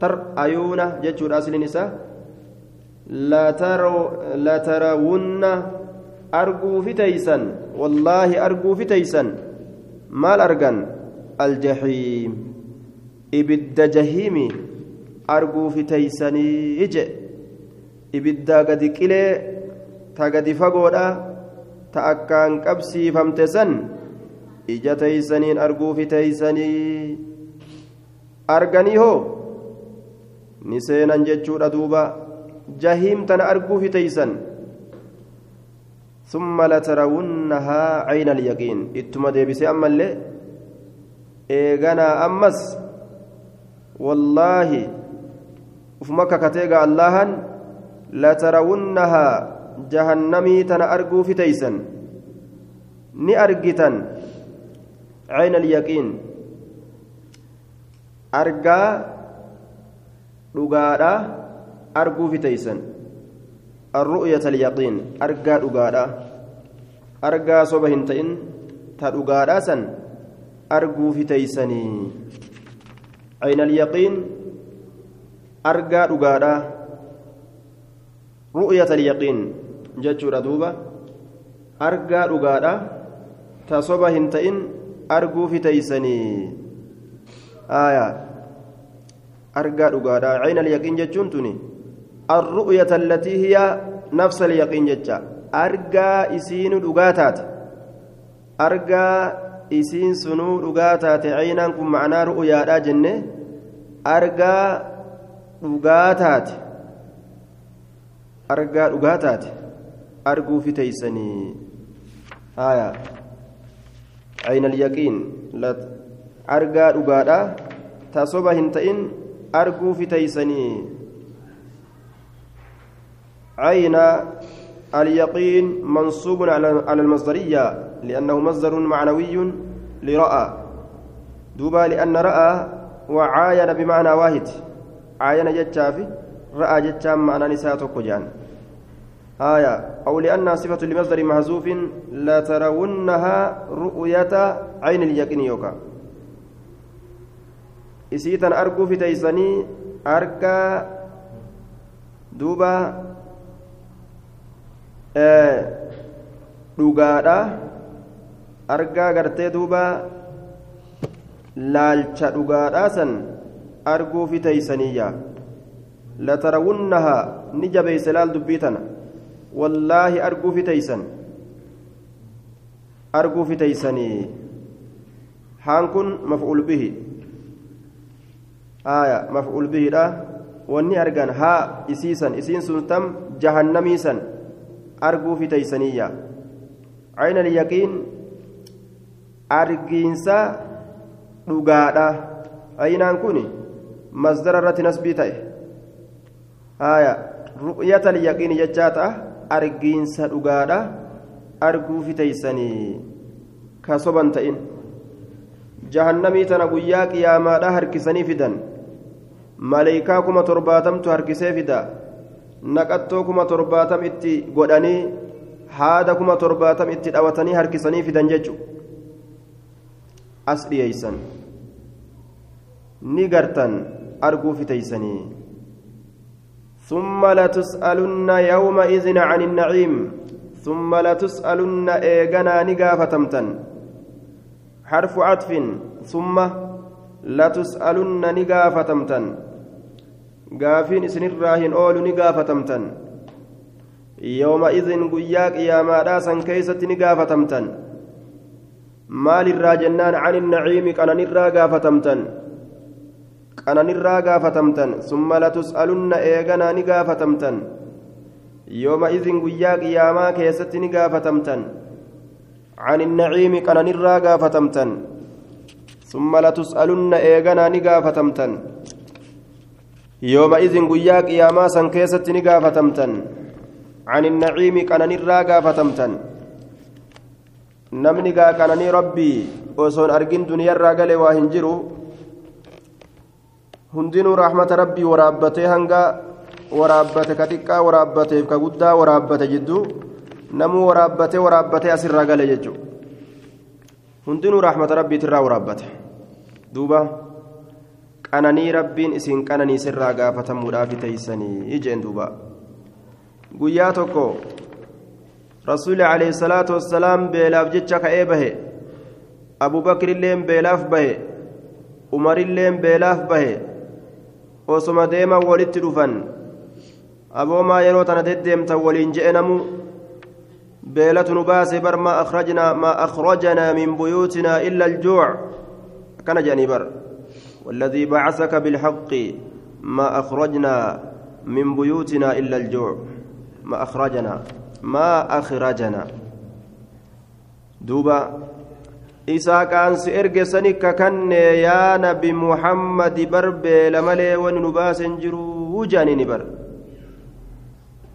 tar ayuuna jechuudha aslin isaa latarawunna arguufi teeysan wallaahi arguufi teeysan maal argan aljahiim ibidda jahiimi arguufi teeysanii ije ibidda gadi qilee ta gadi fagoodha ta akkaan qabsiifamte san ija teeysaniin arguufi teeysanii arganii hoo ni seenan jechuudha duuba jahiim tana arguufi teeysan ثم لترونها عين اليقين اتما ديبسي أما اللي إيغانا أمس والله وفمك كتيغا اللهن لترونها جهنمي تنا أرجو في تيسن ني أرجتن عين اليقين أرجا dhugaadha arguu fi teeysan arru'yata alyaqiin argaa dhugaadha argaa soba hin ta'in ta dhugaadha san arguu عين اليقين أرجى رقادا رؤية اليقين جتشور دوبا أرجى رقادا تصوب هنتئن أرجو في تيسني. آية أرجى رقادا عين اليقين جتشون تني الرؤية التي هي نفس اليقين جتشا. أرجى إسين رقاتات أرجى isiin sunuu dhugaa taate caynaan kun macnaa ru'uyaadha jenne argaa dhugaa taate argaa dhugaa taate arguu fi teeysanii haya ayna alyaqiin argaa dhugaadha tasoba hin ta'in arguu fi teeysanii ayna اليقين منصوب على المصدرية لأنه مصدر معنوي لرأى. دوبا لأن رأى وعاين بمعنى واحد. عاين جتشافي رأى جتشام معنى نساء كجان آية. أو لأنها صفة لمصدر محذوف لا ترونها رؤية عين اليقين يوكا. isiitan arguu fiteeysanii argaa duuba dhugaadha argaa gartee duuba laalcha dhugaadhaa san arguu fiteeysaniyya latarawunnaha ni jabeeyse laal dubbii tana wallaahi arguu fiteeysan arguu fiteeysanii haan kun maf'uul bihi aya maf'uul bihiidha wanni argan haa isiisan isiin sun tam jahannamiisan arguu fiteeysaniyya ayna alyaqiin argiinsa dhugaadha aynaan kun masdara irratti nasbii ta'e haya ru'yata alyaqiini jechaa ta'a argiinsa dhugaadha arguu fiteeysanii ka soban ta'in jahannamii tana guyyaa qiyaamaadha harkisanii fidan maleeykaa kuma torbaatamtu harkisee fida naqattoo kuma torbaatam itti godhanii haada kuma torbaatam itti dhawatanii harkisanii fidan jechu as dhiyeeysan. Ni gartan arguu fiteeysanii. ثم لتسألن يومئذ عن النعيم ثم لتسألن إيغنا نقافتمتن حرف عطف ثم لتسألن نقافتمتن قافين اسن الراهن أول نقافتمتن يومئذ قياك يا ما راسا كيست نقافتمتن مال الراجنان عن النعيم كان نرى قافتمتن كان نرى قافتمتن ثم لتسألن إيغنا نقافتمتن يومئذ قياك يا ما كيست نقافتمتن عن النعيم كان نرى قافتمتن ثم لتسألن إيغنا نقافتمتن يومئذ قياك يا ما سن كيست نقافتمتن عن النعيم كان نرى قافتمتن namni gaa qananii rabbii osoon argin duniyarraa gale waa hin jiru. Hundinuu raaxmata rabbii waraabbatee hanga waraabbate ka xiqqaa waraabbateef ka guddaa waraabbate jidduu namuu waraabbatee waraabbatee asirraa gale jechuudha hundinuu raaxmata rabbiitirraa waraabbate. Duuba qananii rabbiin isin qananii sirraa gaafatamuudhaaf teeysanii ijeen duuba. Guyyaa tokko salaatu wassalaam beelaaf jecha ka'ee bahe abu bakrilleen beelaaf bahe umarilleen beelaaf bahe osoma deeman walitti dhufan aboomaa yeroo tana deddeemtan waliin je'e namu beelatu nu baase bar maa akhrajnaa maa akhrajanaa min buyuutinaa illa aljuuc akkana jedhanii bar والذي بعثك بالحق ما أخرجنا من بيوتنا إلا الجوع ما أخرجنا ما أخرجنا دوبا sani kakanne yaa nabi muhammadi bar beela malee wani nu baasen jiruu jaanini bar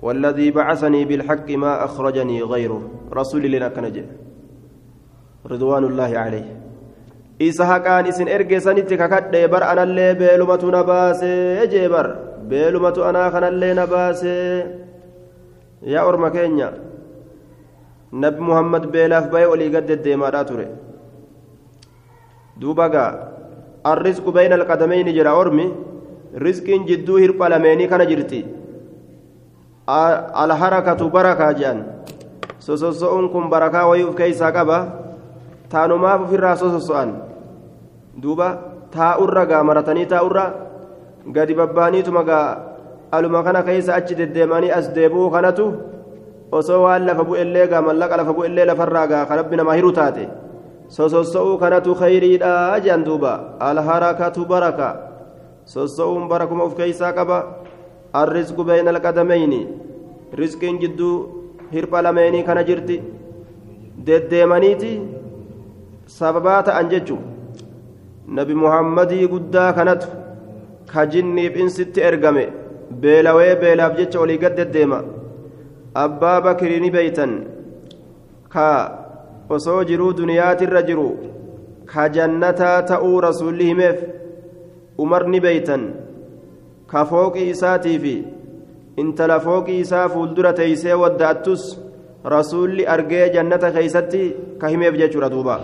والذي بعثني بالحق ما أخرجني غيره. رسول لنا كنجة رضوان الله عليه. إسا حقان إسن إرقى سنتك ككد بر أنا اللي بيلمة نباسي جبر بيلمة أنا خنا اللي yaa orma keenya nabi muhammad beelaaf baay'ee olii gad deddeemaadhaa ture. Duuba gaa arrisqu bayna alqadameyni jedha ormi rizqiin jidduu hirpha lameenii kana jirti. Alharakatu barakaa jedhan sososo'uun kun barakaa wayii uf keeysaa qaba. Taanumaaf ufirraa sososo'an. Duuba taa'urra gaa maratanii taa'urra gadi babbaaniituma gaa aluma kana keeysa achi deddeemanii as deebi'uu kanatu osoo waan lafa bu'ellee gaa mallaqa lafa bu'ellee lafarraa gaa kan rabbi namaa hiru taate. Sososo'uu kanatu khayriidha jedhan duuba. Alharakatu baraka. Sossa'uun barakuma uf keeysaa qaba. Arrisqu bayna alqadameyni risqiin jidduu hirpha lameenii kana jirti. Deddeemaniiti sababaa ta'an jechu. Nabi muhammadii guddaa kanatu ka jinniif insitti ergame beelawee beelaaf jecha olii gad deddeema. Abbaa bakrii beeytan. Ka osoo jiruu duniyaatirra jiru ka jannataa ta'uu rasuulli himeef umar ni beeytan. Ka fooqii isaatii intala fooqii isaa fuuldura teeysee wadda'attus rasuulli argee jannata keeysatti ka himeef jechuudha duuba.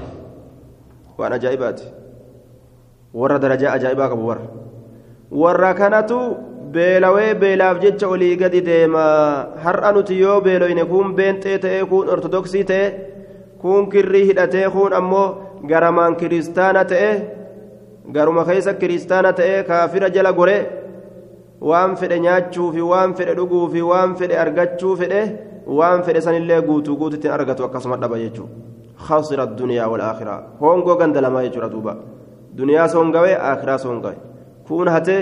Waan ajaa'ibaati. Warra darajaa ajaa'ibaa qabu warra. Warra kanatu beelawee beelaaf jecha olii gadi deema har'a nuti yoo beeloyne kun beenxee ta'e kun ortodoksii ta'e kun kirrii hidhatee kun ammoo garamaan kiristaana ta'e garuma keessa kiristaana ta'e kaafira jala gore waan fedhe nyaachuu fi waan fedhe dhuguu fi waan fedhe argachuu fedhe waan fedhe sanillee guutuu guututti argatu akkasuma dhaba jechuudha khasira duniyaa wal akhiraa hongoo ganda lamaa jechuudha duuba duniyaa soongawee akhiraa soongawe kuun hatee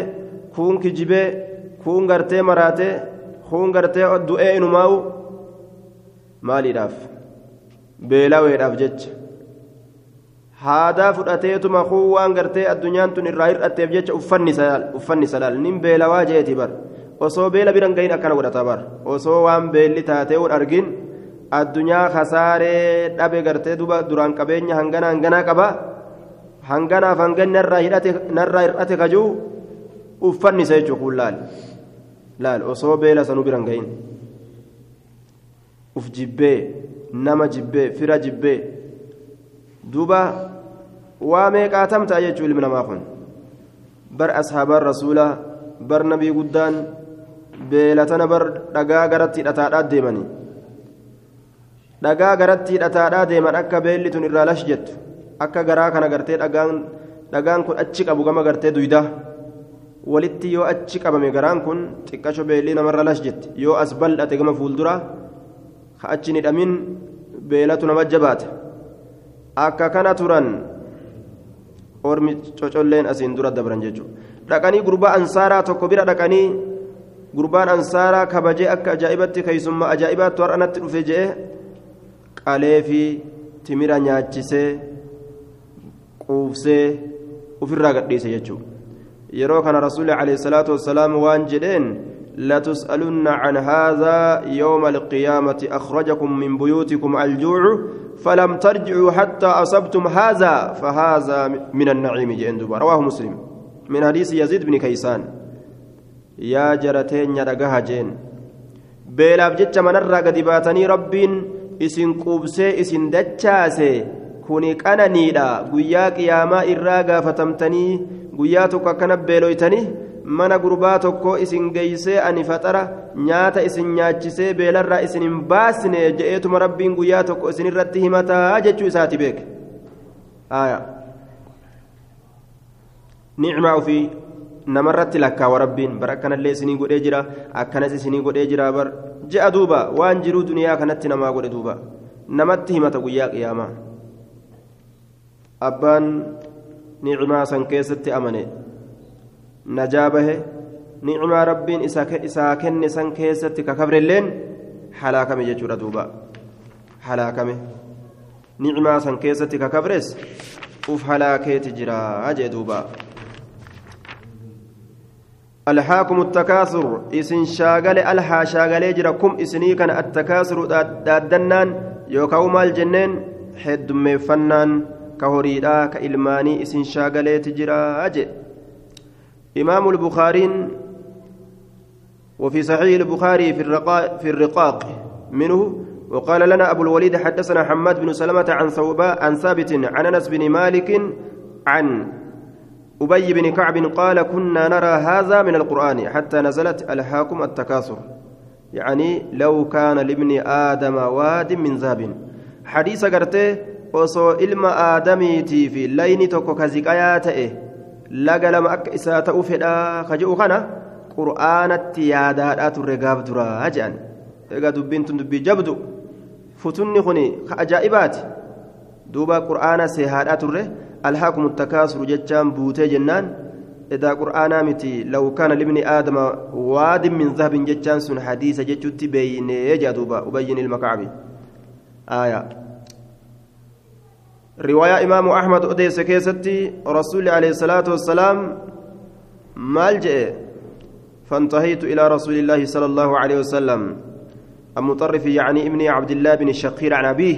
kuun kijibee kuun gartee maraatee kuun gartee du'ee inumaa'u maaliidhaaf? Beelaweedhaaf jecha. Haadaa fudhateetuma kuun waan gartee addunyaan tun irraa hir'atteef jecha uffanni salaal nin beelawaa jeeti bar. Osoo beela biran gahin akkana godhata bar. Osoo waan beelli taateewun argin addunyaa kasaaree dhabe gartee duba duraan qabeenya hangana hanganaa qaba. Hanganaaf hanganni narraa hir'ate kajuu uffannisa jechuun kun laal. Laal osoo beela sanuu biran gahin uf jibbee nama jibbee fira jibbee. Duuba waa meeqaatam ta'a jechuun ilmi namaa kun? Bar ashaabaan rasuulaa bar nabii guddaan beelatana bar dhagaa garatti hidhataadhaa deemanii. Dhagaa garatti hidhataadhaa deeman akka beelli tun irraa lash jettu akka garaa kana gartee dhagaan kun achi qabu gama gartee duydaa walitti yoo achi qabame garaan kun xiqqasho beellii namarra lash jetti yoo as bal'ate gama fuulduraa ka achi hin hidhamin beelatu nama jabaata akka kana turan ormi cocolleen asiin dura dabran jechuudha. Dhaqanii gurbaa ansaaraa tokko bira dhaqanii gurbaan ansaaraa kabajee akka ajaa'ibatti keessummaa ajaa'ibaatti har'a natti dhufe je'e qalee fi timira nyaachisee quufsee ofirraa gadhiise jechuudha yeroo kana rasuulli alayhi salaatu wassalaam waan jedheen لتسألن عن هذا يوم القيامة أخرجكم من بيوتكم الجوع فلم ترجعوا حتى أصبتم هذا فهذا من النعيم جندوبا رواه مسلم من حديث يزيد بن كيسان يا جرتين يرقها جين beelaaf jecha manarraa gadi baatanii rabbiin isin quubsee isin dachaase kuni qananiidha guyyaa qiyaamaa irraa gaafatamtanii guyyaa tokko akkana beeloytanii mana gurbaa tokko isin geeysee ani faxara nyaata isin nyaachisee beelarraa isin hin baasne je'eetuma rabbiin guyyaa tokko isin irratti himataa jechuu isaati beeke. Nicmaa ofii namarratti lakkaawa rabbiin bar akkanallee isinii godhee jira akkanas isinii godhee jira bar je'a duuba waan jiruu duniyaa kanatti namaa godhe duuba. Namatti himata guyyaa qiyaamaa abbaan nicmaa san keessatti amane najaa bahe nicmaa rabbiin isaa kenne san keessatti kakabrelleen halaakame jechuudha duuba halaakame nicmaa san keessatti kakabres uf halaakeeti jira jee duuba الحاكم التكاثر إسن شاغل الها شاغل جركم إسني كان التكاثر دادنان يوكاو مال جنين حد مفنان كهوريدا كإلماني إسن شاغل تجرا أجي إمام البخاري وفي صحيح البخاري في الرقاق, في الرقاق منه وقال لنا أبو الوليد حدثنا حماد بن سلمة عن ثوباء عن ثابت عن أنس بن مالك عن أبي بن كعب قال كنا نرى هذا من القرآن حتى نزلت ألهاكم التكاثر يعني لو كان لابن آدم واد من ذهب حديث قرته osoo ilma aadamiitii fi layni tokko ka ziqayaa ta'e laga lama akka isaa ta'uu fedhaa ka jedhu kana qur'aanatti yaadaadhaa turre gaaf duraa jedhan egaa dubbiin tun dubbii jabdu futunni kun ka ajaa'ibaati duuba qur'aana seehaadhaa turre alhaakumu takaasuru jechaan buutee jennaan إذا قرآنا متي لو كان لابن آدم واد من ذهب جتشان حديث جتشت بين يجدوبا أبين المكعبي رواية إمام أحمد أديس كيستي رسول عليه الصلاة والسلام مالجئ فانتهيت إلى رسول الله صلى الله عليه وسلم. المطرف يعني ابن عبد الله بن الشقير عن أبيه.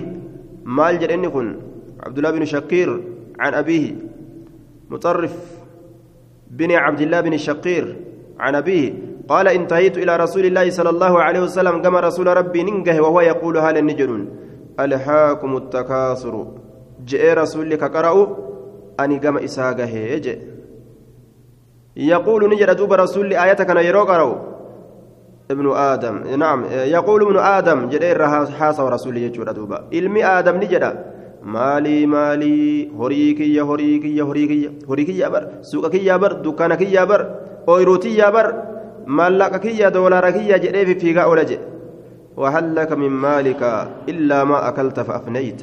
مالجئ إني كن. عبد الله بن شقير عن أبيه. مطرف بن عبد الله بن الشقير عن أبيه. قال انتهيت إلى رسول الله صلى الله عليه وسلم كما رسول ربي ننجه وهو يقول هل النجرون ألحاكم التكاثر. جاء رسولك قرأوا أني كما إساقه جاء يقول نجد دوب رسول آياتك أنا يرو قرأوا ابن آدم نعم يقول ابن آدم جاء حاسة ورسول يجور دوبا علمي آدم نجد maalii maalii horii kiyya horii kiyya horii kiyya horii kiyya bar suuqa kiyya bar dukkaana kiyya bar ooyiruu tiyya bar maallaqa kiyya doolaara kiyya jedhee fiffiigaa oola jedhe وهل لك من مالك إلا ما أكلت فأفنيت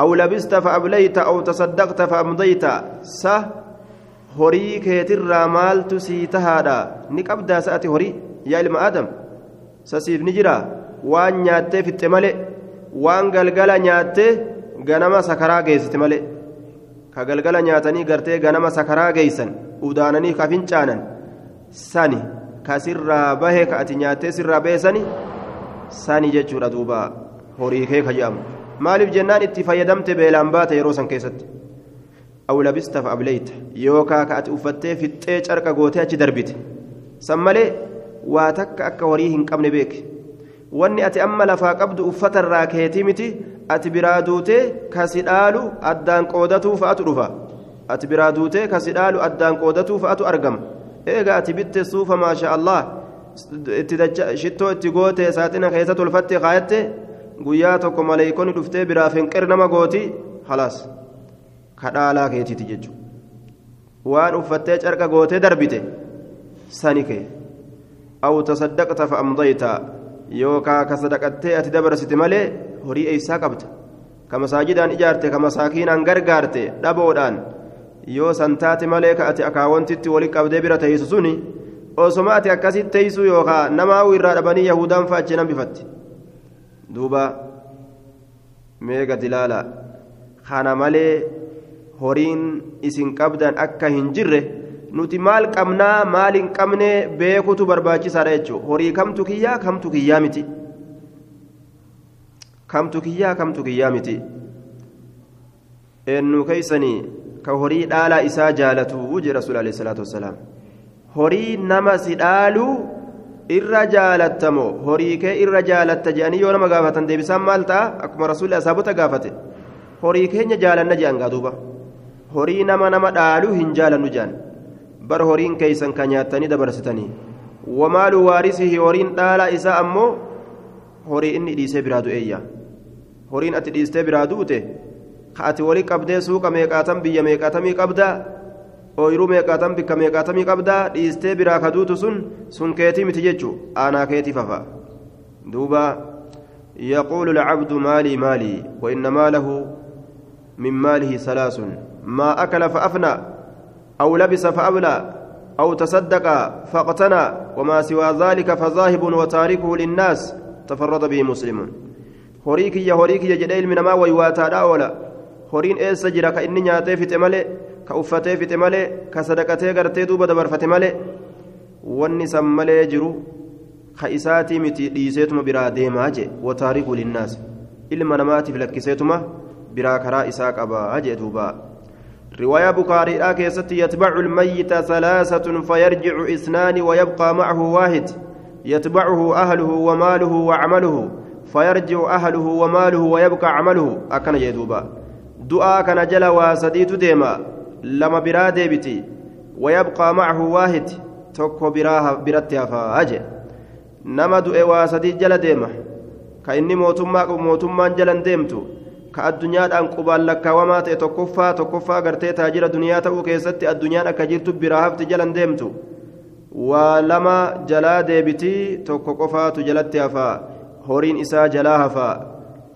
أو لبست فأبليت أو تصدقت فأمضيت سه horii keetirraa maaltu sii tahaadha ni qabdaa sa'ati horii yaa ilma aadam sasiif ni jira waan nyaattee fixxe malee waan galgala nyaattee ganama sakaraa geessite malee ka galgala nyaatanii gartee ganama sakaraa geessan udaananii ka fincaanan sani ka sirraa bahe ka ati nyaattee sirraa bahe sani sani jechuudha duuba horii kee ka jedhamu maaliif jennaan itti fayyadamte beelaan baate yeroo san keessatti aw labista fa ableyta yookaa ka ati uffattee fixxee carqa gootee achi darbite san malee waa takka akka horii hin qabne beeke wanni ati amma lafaa qabdu uffatarraa keetii miti ati biraa duutee kasi dhaalu addaan qoodatuu fa'atu dhufa ati biraa duutee kasi dhaalu addaan qoodatuu fa'atu argama eega ati bitte suufa maasha allah itti shittoo itti gootee saaxina keessa tolfatte kaayatte guyyaa tokko maleeykonni dhuftee biraa finqir nama gooti halaas kadhaalaa keetiiti jechuudha waan uffattee carqa gootee darbite sani kee. Aw tasaddaqta fa amdayta yookaa ka sadaqattee ati dabarsite malee horii eeysaa qabda ka masaajidaan ijaarte ka masaakiinaan gargaarte dhaboodhaan yoo san taate malee ka ati akaawwantitti wali qabdee bira teeysu suni osoma ati akkasitti teeysu yookaa namaa'u irraa dhabanii yahudaan fa'a achi nambifatti duuba meega dilaala kana malee horiin isin qabdan akka hin jirre nuti maal qabnaa maal hin qabne beekutu barbaachisaadha jechuudha horii kamtu kiyyaa kamtu kiyyaa miti kamtu kiyyaa kamtu kiyyaa miti eenyu keeysanii ka horii dhaalaa isaa jaalatu jedhe rasuul salaatu wassalaam horii nama si dhaalu irra jaalattamo horii kee irra jaalatta jedhanii yoo nama gaafatan deebisaan maal ta'a? Akkuma rasuulli asaabota gaafate. Horii keenya jaalanna jedhan gaa duuba. Horii nama nama dhaalu hin jaalannu jedhan bar horiin keeysan ka nyaattanii dabarsitanii. Wamaalu waarisihi horiin dhaalaa isaa ammoo horii inni dhiisee biraa du'eeyya horiin ati dhiistee biraa duute? Ka ati wali qabdee suuqa meeqaatan biyya meeqaatamii qabdaa ooyiruu meeqaatan bikka meeqaatamii qabdaa dhiistee biraa ka duutu sun sun keetii miti jechuu aanaa keetii fafa duuba يقول العبد مالي مالي وإن ماله من ماله ثلاث ما أكل فأفنى أو لبس فأبلى أو تصدق فاقتنى وما سوى ذلك فذاهب وتاركه للناس تفرد به مسلم هوريك يا هوريك يا جديل من ما ويواتا ولا هورين إيسا جرا كإني نياتي في تمالي كأفتي في تمالي كصدقتي غرتي دوبا دبر فتمالي wanni san malee jiru ka isaatii miti dhiiseetuma biraa deemaa je wataariku linnaas ilma namaatiif lakkiseetuma biraa karaa isaa qabaa jee duubaa رواية بخاري آكيست يتبع الميت ثلاثة فيرجع اثنان ويبقى معه واحد يتبعه أهله وماله وعمله فيرجع أهله وماله ويبقى عمله أكن يدوبا دعاء كان جل وسديت ديما لما برا ديبتي ويبقى معه واحد توكو براها برتها فاجي نما دعاء وسديت جل ديما كإني موتما موتما جلا ديمتو ka addunyaadhaan qubaan lakkaawamaa ta'e tokkoffaa tokkoffaa gartee taajira duniyaa ta'uu keessatti addunyaan akka jirtu biraa hafti jalan deemtu waa lama jalaa deebitii tokko qofaatu jalatti hafaa horiin isaa jalaa hafaa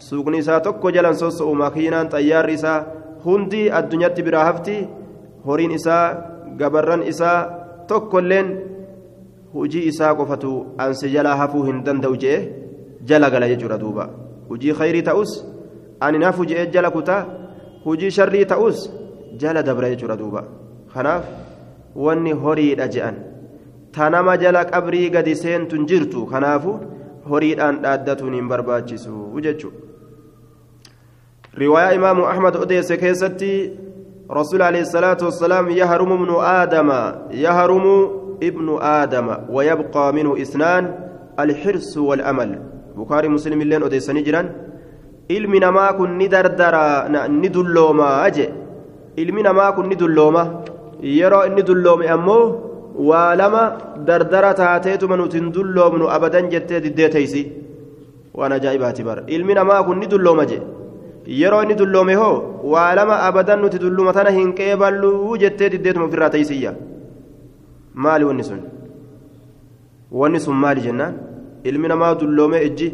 suuqni isaa tokko jalan soso'u makiinaan xayyaarri isaa hundi addunyaatti biraa hafti horiin isaa gabarran isaa tokkolleen hujii isaa qofatu ansi jalaa hafuu hin danda'u jee jala gala jechuudha duuba hujii khayrii ta'us ani nafu jee jala kutaa hujii sharrii ta'us jala dabra jechuudha duuba kanaaf wanni horiidha je'an tanama jala qabrii gadi seentun jirtu kanaafu horiidhaan dhaaddatuun hin barbaachisu jechuudha riwaayaa imaamu ahmad odeesse keessatti رسول عليه الصلاة والسلام يهرم ابن آدم يهرم ابن آدم ويبقى منه اثنان الحرص والأمل بخاري مسلم لين أديسني جران ilmi namaa kun ni dardara ni dullooma aje ilmi namaa kun ni dullooma yeroo inni dulloome ammoo waa lama dardara taateetuma nuti hin dulloomnu abadan jettee diddee teeysi waan ajaa'ibaati bara ilmi namaa kun ni dullooma je yeroo inni dulloome hoo waa lama abadan nuti dulluma tana hin qeeballuu jettee diddeetuma ofirraa teeysiyya maali wanni sun? Wanni sun maali jennaan? Ilmi namaa dulloome ijji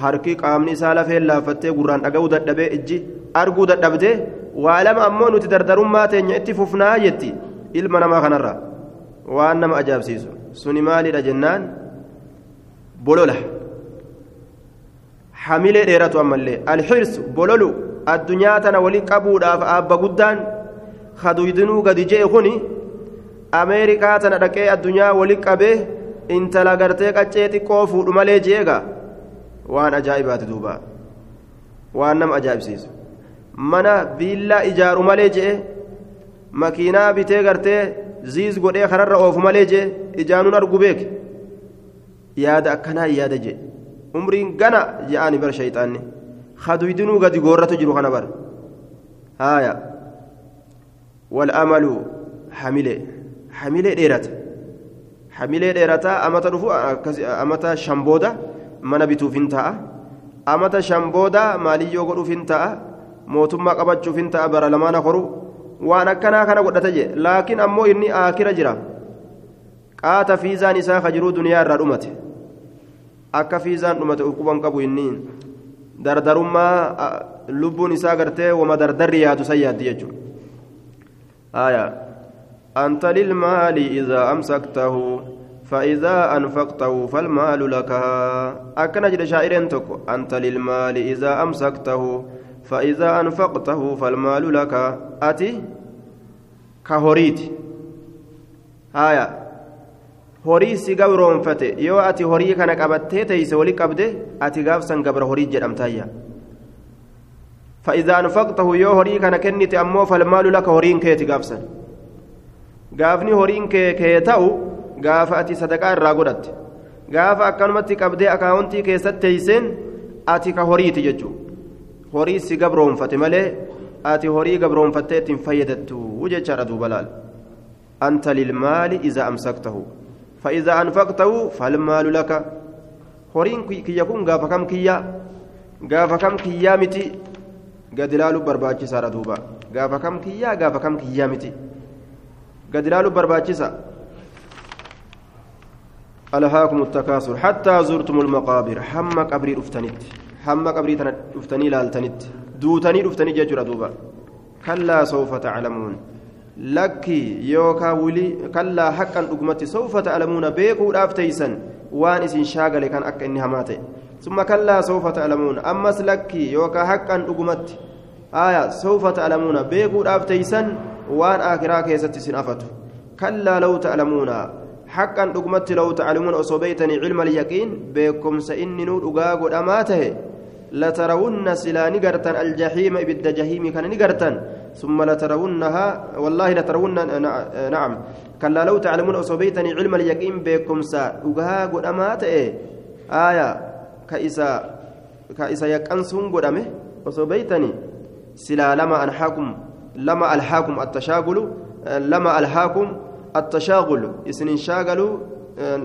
harki qaamni isaa lafeen laaffattee gurraan dhaga'uu dadhabee ijji arguu dadhabdee waa lama ammoo nuti dardarummaa teenya itti fufnaa jetti ilma namaa kanarra. Waan nama ajaa'ibsiisu suni maalidha jennaan? Bolola hamilee dheeratu ammallee. Alxirsu bololu addunyaa tana wali qabuudhaaf aabba guddaan kaduydinuu gadi je'e kuni ameerikaa tana dhaqee addunyaa wali qabee intala gartee qaccee xiqqoo fuudhu malee jeega. Waan ajaa'ibaati duuba. Waan nama ajaa'ibsiisu. Mana viillaa ijaaru malee je'e makiinaa bitee gartee ziis godhee kararra oofu malee je'e ijaanuun argu beek yaada akkanaa yaada je'e umriin gana je'aani bar shayxaanni haduydinuu gadi goorratu jiru kana bar haaya والأمل حمله حمله ديرته حمله ديرته أمتا رفو أمتا شمبودا mana bituuf hin ta'a amata shan booda maaliyyoo godhuuf hin ta'a mootummaa qabachuuf hin ta'a bara lamaana horu waan akkanaa kana godhata jee laakiin ammoo inni aakira jira qaata fiizaan isaa ka duniyaa irraa dhumate akka fiizaan dhumate quban qabu inni dardarummaa lubbuun isaa gartee wama dardarri yaadu san yaaddi jechuudha anta lilmaali idaa amsaktahu فإذا أنفقته فالمال لك أكن جد شاعرين تكو أنت للمال إذا أمسكته فإذا أنفقته فالمال لك أتي كهوريت هايا horii si gabroonfate yoo ati horii kana qabattee teeyse wali qabde ati gaafsan gabra horii jedhamtaayya فإذا أنفقته يو هوري كان كنت أمو فالمال لك هورين horiin kee kee ta'u gaafa ati sadaqaa irraa godhatte gaafa akkanumatti qabdee akaawuntii keessatti teeyseen ati ka horiiti jechuudha horii si gabroonfate malee ati horii gabroonfattee ittiin fayyadattu jechaadha duuba laal anta lilmaali iza amsaktahu فإذا أنفقته فالمال لك. هورين كيا كون غافا كم كيا؟ غافا كم كيا متي؟ قد لالو برباچي سارة دوبا. غافا كم كيا غافا كم كيا متي. قد لالو برباچي سارة ألهاكم التكاثر. حتى زرتم المقابر. حم قبري رفتنت حم قبري رفتني لالتنت دوتني رفتني جاجر دوبا. كلا سوف تعلمون. لك يوكا ولي كلا حقا أقمت سوف تعلمون بيكو رافتيسا وان اسن شاغل كان أكا إنها ماتي ثم كلا سوف تعلمون أمس لك يوكا حقا أقمت آية سوف تعلمون بيكو رافتيسا وان آخرا كيست سنأفت كلا لو تعلمون حقا دغمت لو تعلمون أصوبيتني علم اليقين بكم سإني نور أغاغ أماته لترون سلا نقرتا الجحيم إبد جهيم كان نقرتا ثم لترونها والله لترون نعم. كلا لو تعلمون أصوبيتني علم اليقين بكم سا. أغاغ أماته آية؟ كإسا كإسا يقنسون قدامه أصوبيتني سلا لما أنحاكم لما ألحاكم التشاغل لما ألحاكم التشاغل. اسن شاغلوا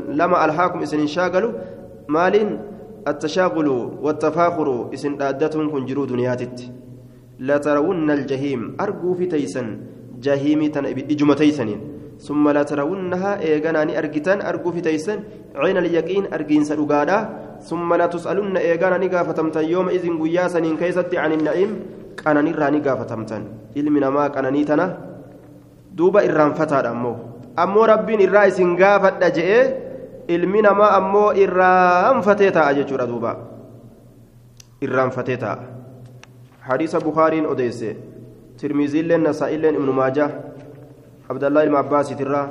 لما ألهاكم اسن شاغلوا مال التشاغل والتفاخر. إسن دادتهم كنجروا دنياتت. لا ترون الجحيم أرجو في تيسن جهيمي إجمة تيسنين ثم لا ترونها إيغاناني أرجتان أرجو في تيسن. عين اليقين أرجين سرقادا ثم لا تسألن إيغاناني قافتمتن يوم إذن قياسنين كيست عن النعيم قاناني راني قافتمتن علمنا ما قاناني تنا. duuba irraanfataadha ammoo ammoo rabbiin irraa isin gaafadha je'ee ilmi namaa ammoo irraanfatee taa'a duuba irraanfatee taa'a hadiisa bukaariin odeesse tirmiziilleen nasaa'illeen ibnu maajah abdallaa ilma abbaasitirraa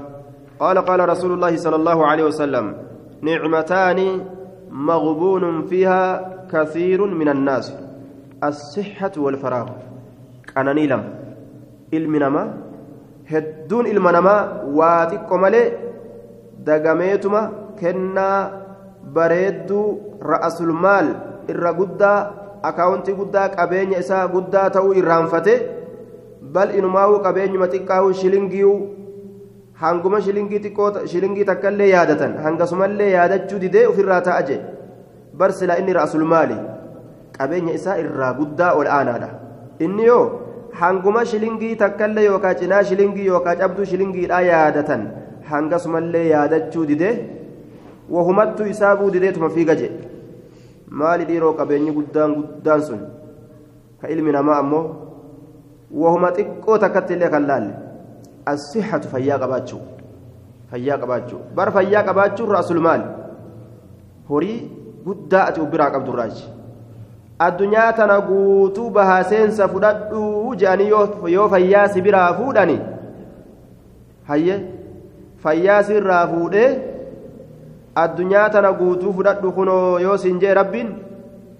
قال قال رسول الله صلى الله عليه وسلم نعمتان مغبون فيها كثير من الناس الصحة والفراغ أناني لم المنما هدون المنما واتق ملي دقميتما كنا ra'asul maal irra guddaa akaawuntii guddaa qabeenya isaa guddaa ta'uu irraanfate. Bal inumaa'uu qabeenyuma xiqqaa'uu shilingiyuu hanguma shilingii xiqqoo shilingii takka illee yaadatan. Hangasumallee yaadachuu didee ofirraa ta'a jee. Bar silaa inni ra'asul maali? Qabeenya isaa irraa guddaa ol aanaadha. Inni yoo hanguma shilingii takka illee yookaan cinaa shilingii yookaan cabduu shilingiidhaa yaadatan hangasumallee yaadachuu didee wahumattuu isaa buudideetuma fiiga jee maali dhiiroo qabeenyi guddaan guddaan sun ka ilmi namaa ammoo wahuma xiqqoo takkatti illee kan laalle asixatu fayyaa qabaachuu fayyaa qabaachuu bara fayyaa qabaachuu ra'asul maal horii guddaa ati biraa qabdurraachi addunyaa tana guutuu bahaaseensa fudhadhuu je'anii yoo fayyaa si biraa fuudhani hayye fayyaa sirraa fuudhee addunyaa tana guutuu fudhadhu kunoo yoo siin jee rabbiin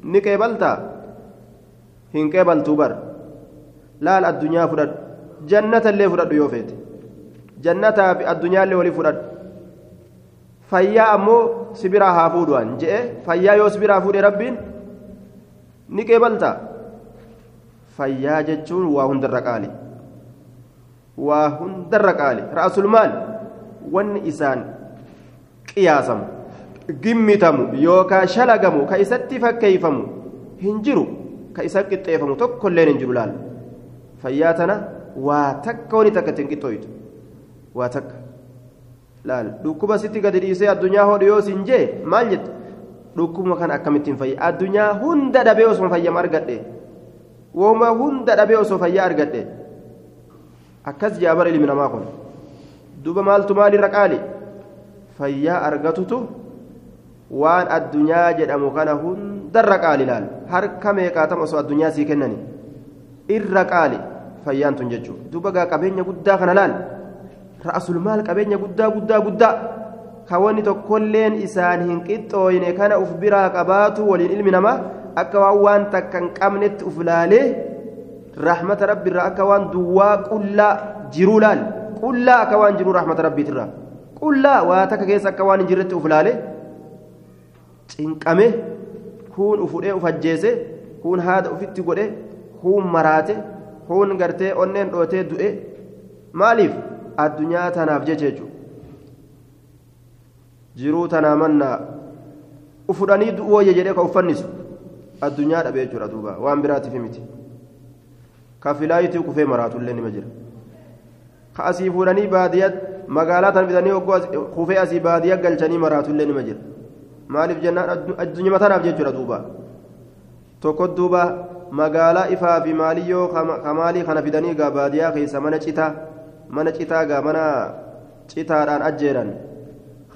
ni qeebaltaa? Hin qeebaltuu bar laal addunyaa fudhadhu. Jannatallee fudhadhu yoo feete. Jannataa fi addunyaallee walii fudhadhu. Fayyaa ammoo si biraa haa fuudhuwan je'e fayyaa yoo si biraa fuudhe rabbiin ni qeebaltaa? Fayyaa jechuun waa hundarra qaali. Waa hundarra qaali. Ra'asul maal? Wanni isaan qiyaasamu gimmitamu yookaan shalagamu ka isatti fakkeeyfamu hin jiru. Ka isa qixxeeffamu tokkolleen hin jiru laal. Fayyaa tana waa takka wani takka ittiin qixxooytu. Waa takka. Laal dhukkuba sitti gadi dhiisee addunyaa hodhu yoo siin jee? Maal jette? Dhukkuma kana akkamittiin fayya? Addunyaa hunda dhabee osoo fayyama argadhe. Wooma hunda dhabee osoo fayyaa argadhe. Akkas jaabar ilmi namaa kun duuba maaltu maalirra qaali fayyaa argatutu waan addunyaa jedhamu kana hundarra qaali laal harka meeqaatama osoo addunyaa sii kennani? Irra qaali fayyaan tun jechuudha duuba gaa qabeenya guddaa kana laal ra'asul maal qabeenya guddaa guddaa guddaa? Kawanni tokkolleen isaan hin qixxooyne kana uf biraa qabaatu waliin ilmi namaa akka waan waan takka hin qabnetti uf laalee rahmata rabbiirraa akka waan duwwaa qullaa jiruu laal qullaa akka waan jiruu rahmata rabbiitirraa qullaa waa takka keessa akka waan hin jirretti uf laalee cinqame kuun ufudhee uf ajjeese kuun haada ufitti godhe kuun maraate kuun gartee onneen dhootee du'e maaliif? Addunyaa tanaaf jecha jechuudha. Jiruu tanaa mannaa ufudhanii du'ooyye jedhee ka uffannisu. Addunyaa dhabe jechuudha duuba waan biraatiif miti. Ka filaayitii kufee maraatullee nima jira. Ka asii fuudhanii baadiyyaa magaalaa tan fidanii hoggoo kufee asii baadiyyaa galchanii maraatullee nima jira maaliif jennaan addunyaa tanaaf jechuudha duuba tokko duuba magaalaa ifaa fi maaliyyoo kamaalii kana fidanii gaa baadiyyaa keessa mana citaa mana citaa gaa mana citaadhaan ajjeeran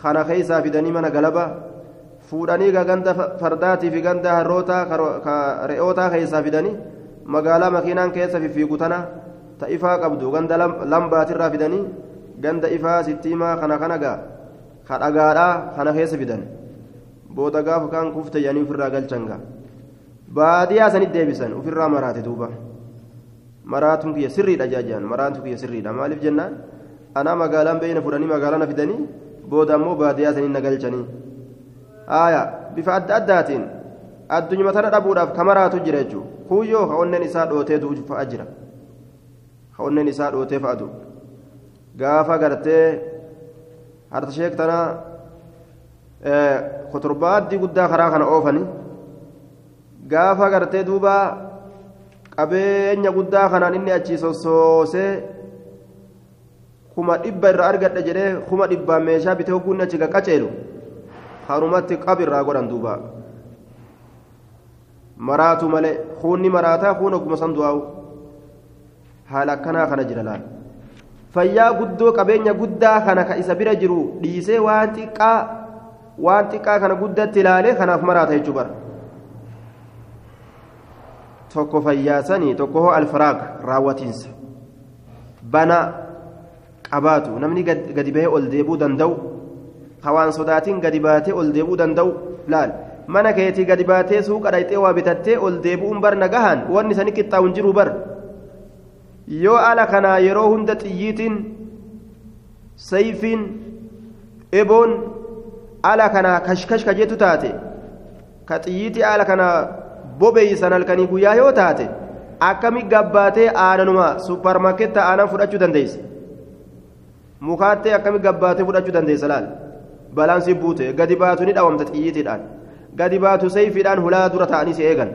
kana keessaa fidanii mana galaba fuudhanii gaa ganda fardaatii fi ganda harrootaa re'ootaa keessaa fidanii magaalaa makiinaan keessa fiffiigu tana ta ifaa qabdu ganda lambaatirraa fidanii ganda ifaa sittiimaa kana kana gaa ka dhagaadhaa kana keessa fidan. Booda gaafa kaan kufte jedhanii ofirraa galchan gaa. Baadiyyaa sanit deebisan ofirraa maraate duuba. Maraatuun kiyya sirriidha jaajaan maraatuun kiyya sirriidha. Maaliif jennaan? Anaa magaalaan beeyna fudhanii magaalaa na fidanii booda ammoo baadiyyaa sanii na galchanii. Haaya bifa adda addaatiin addunyaa tana dhabuudhaaf kamaraatu jira jechuudha kuyyoo ka onneen isaa dhootee du'u fa'a jira. Ka onneen isaa dhootee fa'a du'u gaafa gartee harta sheek tanaa kotorbaaddii guddaa karaa kana oofanii gaafa gartee duuba qabeenya guddaa kanaan inni achi sossoosee kuma dhibba irraa argadhe jedhee kuma dhibbaan meeshaa bitee hogguun achi qaqqaceelu harumatti qab irraa godhan duuba. Maraatu malee kuunni maraataa kuun ogguma san du'aa'u haala akkanaa kana jira laal fayyaa guddoo qabeenya guddaa kana ka isa bira jiru dhiisee waan xiqqaa waan xiqqaa kana guddatti ilaalee kanaaf maraata jechuu bara tokko fayyaasanii tokko hoo alfaraaq raawwatiinsa bana qabaatu namni gadi bahee ol deebuu danda'u hawaan sodaatiin gadi baatee ol deebuu danda'u laal mana keetii gadi baatee suuqa dhayxee waa bitattee ol deebu'uun bar nagahan wanni sani qixxaa'u hin jiru bar yoo ala kanaa yeroo hunda xiyyiitiin sayfiin eboon ala kanaa kashkash kajeetu taate ka xiyyiitii ala kanaa bobeeysan halkanii guyyaa yoo taate akkami gabbaatee aananuma supparmaarkeetta aanan fudhachuu dandeeysa mukaattee akkami gabbaatee fudhachuu dandeeysa laal? Balaan si buute gadi baatu ni dhawamta xiyyiitiidhaan. Gadi baatu sayfiidhaan hulaa dura ta'anii si eegan.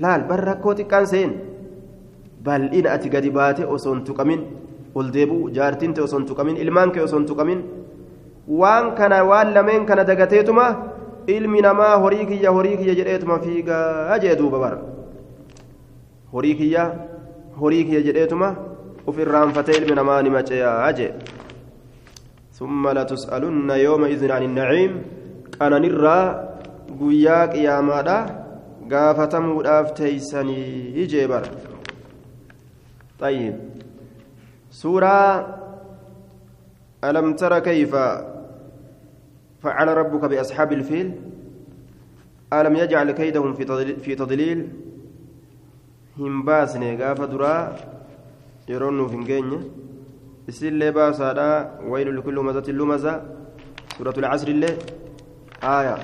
Laal bar rakkoo xiqqaan seen bal'ina ati gadi baate osoo hin tuqamin ol deebi'u jaartiin ta'e osoo hin tuqamin ilmaan kee osoo hin tuqamin waan kana waan lameen kana dagateetuma ilmi namaa horii kiyya horii kiyya jedheetuma fiigaa jee duuba bara horii kiyya horii kiyya jedheetuma uf irraanfatee ilmi namaa ni maceeyaa jee ثم لتسألن يومئذ عن النعيم أنا نرى قيا قياما قافتموداف تيسني جبر طيب. سورة ألم تر كيف فعل ربك بأصحاب الفيل؟ ألم يجعل كيدهم في تضليل هم باسني قاف درا يرون الجنة isillee baasaadha waylu likulli humazatin lumaza suuratul casri illee aaya